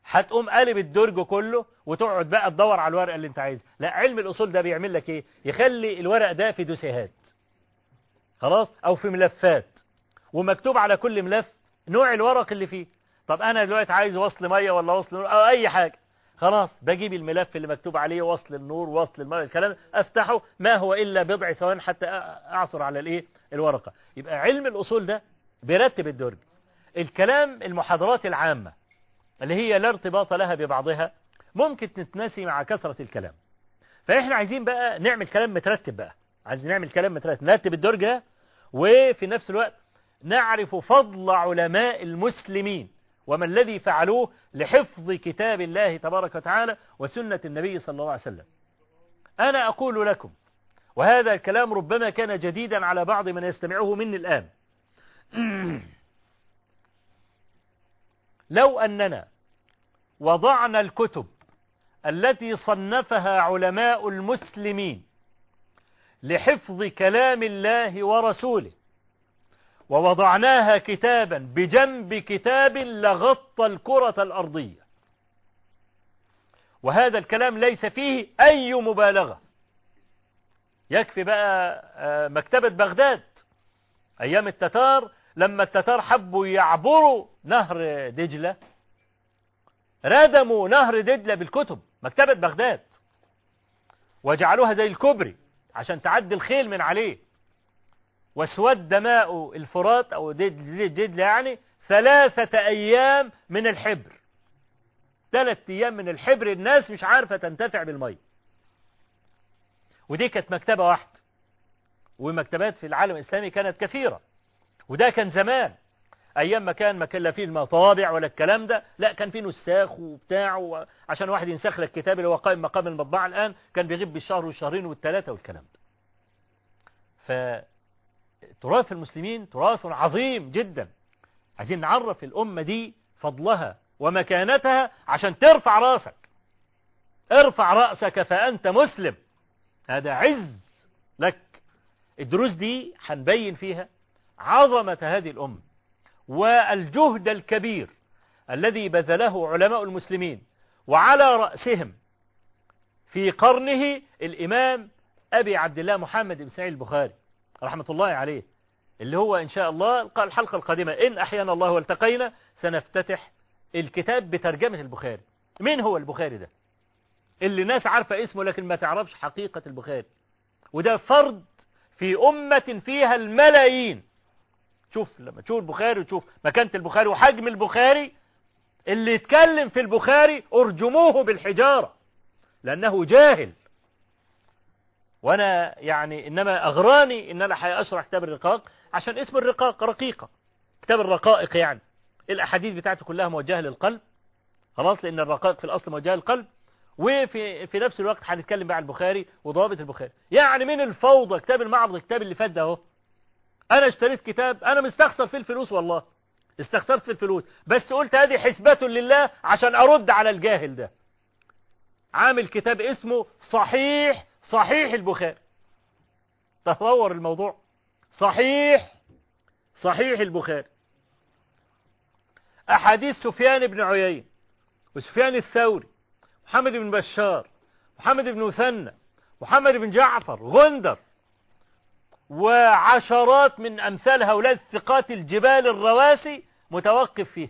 هتقوم قلب الدرج كله وتقعد بقى تدور على الورقة اللي انت عايزها. لا علم الأصول ده بيعمل لك إيه؟ يخلي الورق ده في دوسيهات خلاص؟ أو في ملفات. ومكتوب على كل ملف نوع الورق اللي فيه. طب أنا دلوقتي عايز وصل مية ولا وصل نور؟ أو أي حاجة. خلاص بجيب الملف اللي مكتوب عليه وصل النور وصل المية الكلام أفتحه. ما هو إلا بضع ثوان حتى اعثر على الإيه؟ الورقة. يبقى علم الأصول ده بيرتب الدرج. الكلام المحاضرات العامة. اللي هي لا ارتباط لها ببعضها ممكن تتناسي مع كثرة الكلام. فإحنا عايزين بقى نعمل كلام مترتب بقى. عايزين نعمل كلام مترتب نرتب الدرج ده وفي نفس الوقت نعرف فضل علماء المسلمين وما الذي فعلوه لحفظ كتاب الله تبارك وتعالى وسنة النبي صلى الله عليه وسلم. أنا أقول لكم وهذا الكلام ربما كان جديدا على بعض من يستمعه مني الآن. لو أننا وضعنا الكتب التي صنفها علماء المسلمين لحفظ كلام الله ورسوله ووضعناها كتابا بجنب كتاب لغطى الكرة الأرضية. وهذا الكلام ليس فيه أي مبالغة. يكفي بقى مكتبة بغداد أيام التتار لما التتار حبوا يعبروا نهر دجلة ردموا نهر دجلة بالكتب مكتبة بغداد وجعلوها زي الكوبري عشان تعدي الخيل من عليه. واسود ماء الفرات أو دجلة يعني ثلاثة أيام من الحبر. ثلاثة أيام من الحبر الناس مش عارفة تنتفع بالمية. ودي كانت مكتبة واحدة ومكتبات في العالم الإسلامي كانت كثيرة. وده كان زمان. أيام ما كان ما كان لا فيه المطابع ولا الكلام ده لا كان فيه نساخ وبتاع عشان واحد ينسخ لك الكتاب اللي هو قائم مقام المطبعة الآن كان بيغيب بالشهر والشهرين والثلاثة والكلام ده. فتراث المسلمين تراث عظيم جدا. عايزين نعرف الأمة دي فضلها ومكانتها عشان ترفع رأسك. ارفع رأسك فأنت مسلم. هذا عز لك. الدروس دي هنبين فيها عظمة هذه الأمة والجهد الكبير الذي بذله علماء المسلمين وعلى رأسهم في قرنه الإمام أبي عبد الله محمد بن سعيد البخاري رحمة الله عليه اللي هو إن شاء الله الحلقة القادمة إن أحيانا الله والتقينا سنفتتح الكتاب بترجمة البخاري. مين هو البخاري ده؟ اللي الناس عارفة اسمه لكن ما تعرفش حقيقة البخاري. وده فرد في أمة فيها الملايين. شوف لما تشوف البخاري وتشوف مكانة البخاري وحجم البخاري اللي يتكلم في البخاري أرجموه بالحجارة لأنه جاهل. وأنا يعني إنما أغراني إن أنا حأشرح كتاب الرقاق عشان اسم الرقاق رقيقة. كتاب الرقائق يعني. الأحاديث بتاعته كلها موجهة للقلب. خلاص؟ لأن الرقائق في الأصل موجهة للقلب. وفي في نفس الوقت هنتكلم بقى عن البخاري وضوابط البخاري. يعني من الفوضى كتاب المعرض الكتاب اللي فات ده أهو. أنا اشتريت كتاب أنا مستخسر فيه الفلوس والله. استخسرت في الفلوس. بس قلت هذه حسبة لله عشان أرد على الجاهل ده. عامل كتاب اسمه صحيح صحيح البخاري. تصور الموضوع. صحيح صحيح البخاري. أحاديث سفيان بن عيين وسفيان الثوري محمد بن بشار محمد بن مثنى محمد بن جعفر غندر. وعشرات من أمثال هؤلاء الثقات الجبال الرواسي متوقف فيه.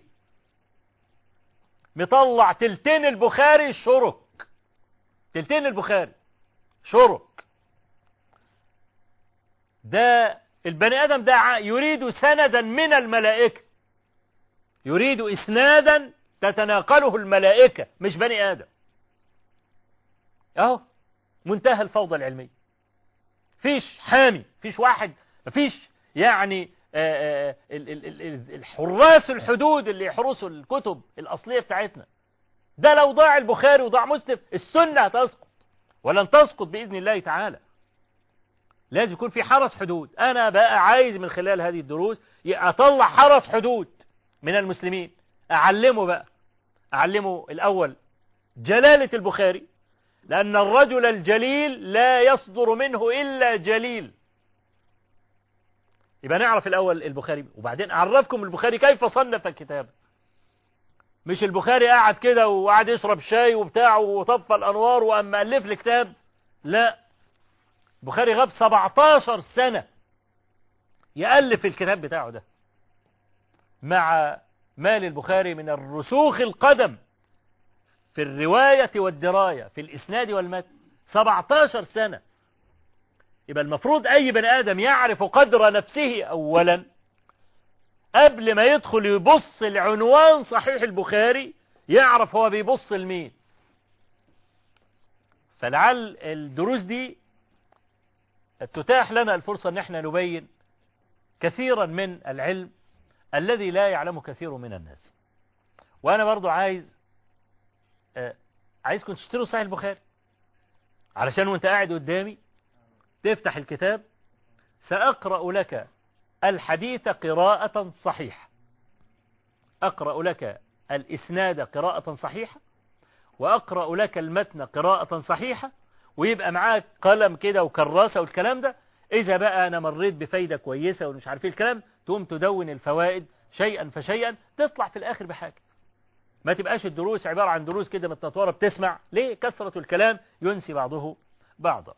مطلع تلتين البخاري شرك تلتين البخاري شرك ده البني آدم ده يريد سندا من الملائكة. يريد إسنادا تتناقله الملائكة مش بني آدم. أهو منتهى الفوضى العلمية. فيش حامي فيش واحد مفيش يعني آآ آآ الحراس الحدود اللي يحرسوا الكتب الأصلية بتاعتنا. ده لو ضاع البخاري وضاع مسلم السنة هتسقط ولن تسقط بإذن الله تعالى. لازم يكون في حرس حدود. أنا بقى عايز من خلال هذه الدروس أطلع حرس حدود من المسلمين. أعلمه بقى أعلمه الأول جلالة البخاري لأن الرجل الجليل لا يصدر منه إلا جليل. يبقى نعرف الأول البخاري وبعدين أعرفكم البخاري كيف صنف الكتاب. مش البخاري قاعد كده وقعد يشرب شاي وبتاع وطفى الأنوار وأما ألف الكتاب لا. البخاري غاب 17 سنة يألف الكتاب بتاعه ده مع مال البخاري من الرسوخ القدم. في الرواية والدراية في الإسناد والمتن. 17 سنة. يبقى المفروض أي بني آدم يعرف قدر نفسه أولا. قبل ما يدخل يبص العنوان صحيح البخاري يعرف هو بيبص لمين. فلعل الدروس دي تتاح لنا الفرصة إن إحنا نبين كثيرا من العلم الذي لا يعلمه كثير من الناس. وأنا برضو عايز عايزكم تشتروا صحيح البخاري. علشان وانت قاعد قدامي تفتح الكتاب سأقرأ لك الحديث قراءة صحيحة. أقرأ لك الإسناد قراءة صحيحة وأقرأ لك المتن قراءة صحيحة ويبقى معاك قلم كده وكراسة والكلام ده. إذا بقى أنا مريت بفايدة كويسة ومش عارف إيه الكلام تقوم تدون الفوائد شيئا فشيئا تطلع في الآخر بحاجة. ما تبقاش الدروس عبارة عن دروس كده متطورة بتسمع. ليه؟ كثرة الكلام ينسي بعضه بعضا.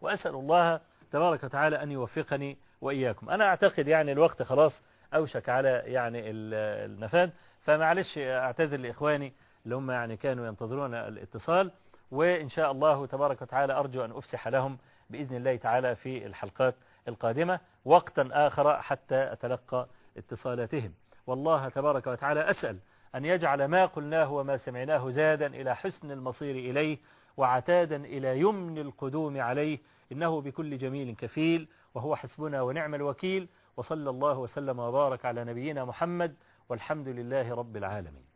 وأسأل الله تبارك وتعالى أن يوفقني وإياكم. أنا أعتقد يعني الوقت خلاص أوشك على يعني النفاد. فمعلش أعتذر لإخواني اللي هم يعني كانوا ينتظرون الاتصال. وإن شاء الله تبارك وتعالى أرجو أن أفسح لهم بإذن الله تعالى في الحلقات القادمة. وقتا آخر حتى أتلقى اتصالاتهم. والله تبارك وتعالى أسأل أن يجعل ما قلناه وما سمعناه زادا إلى حسن المصير إليه وعتادا إلى يمن القدوم عليه. إنه بكل جميل كفيل وهو حسبنا ونعم الوكيل. وصلى الله وسلم وبارك على نبينا محمد والحمد لله رب العالمين.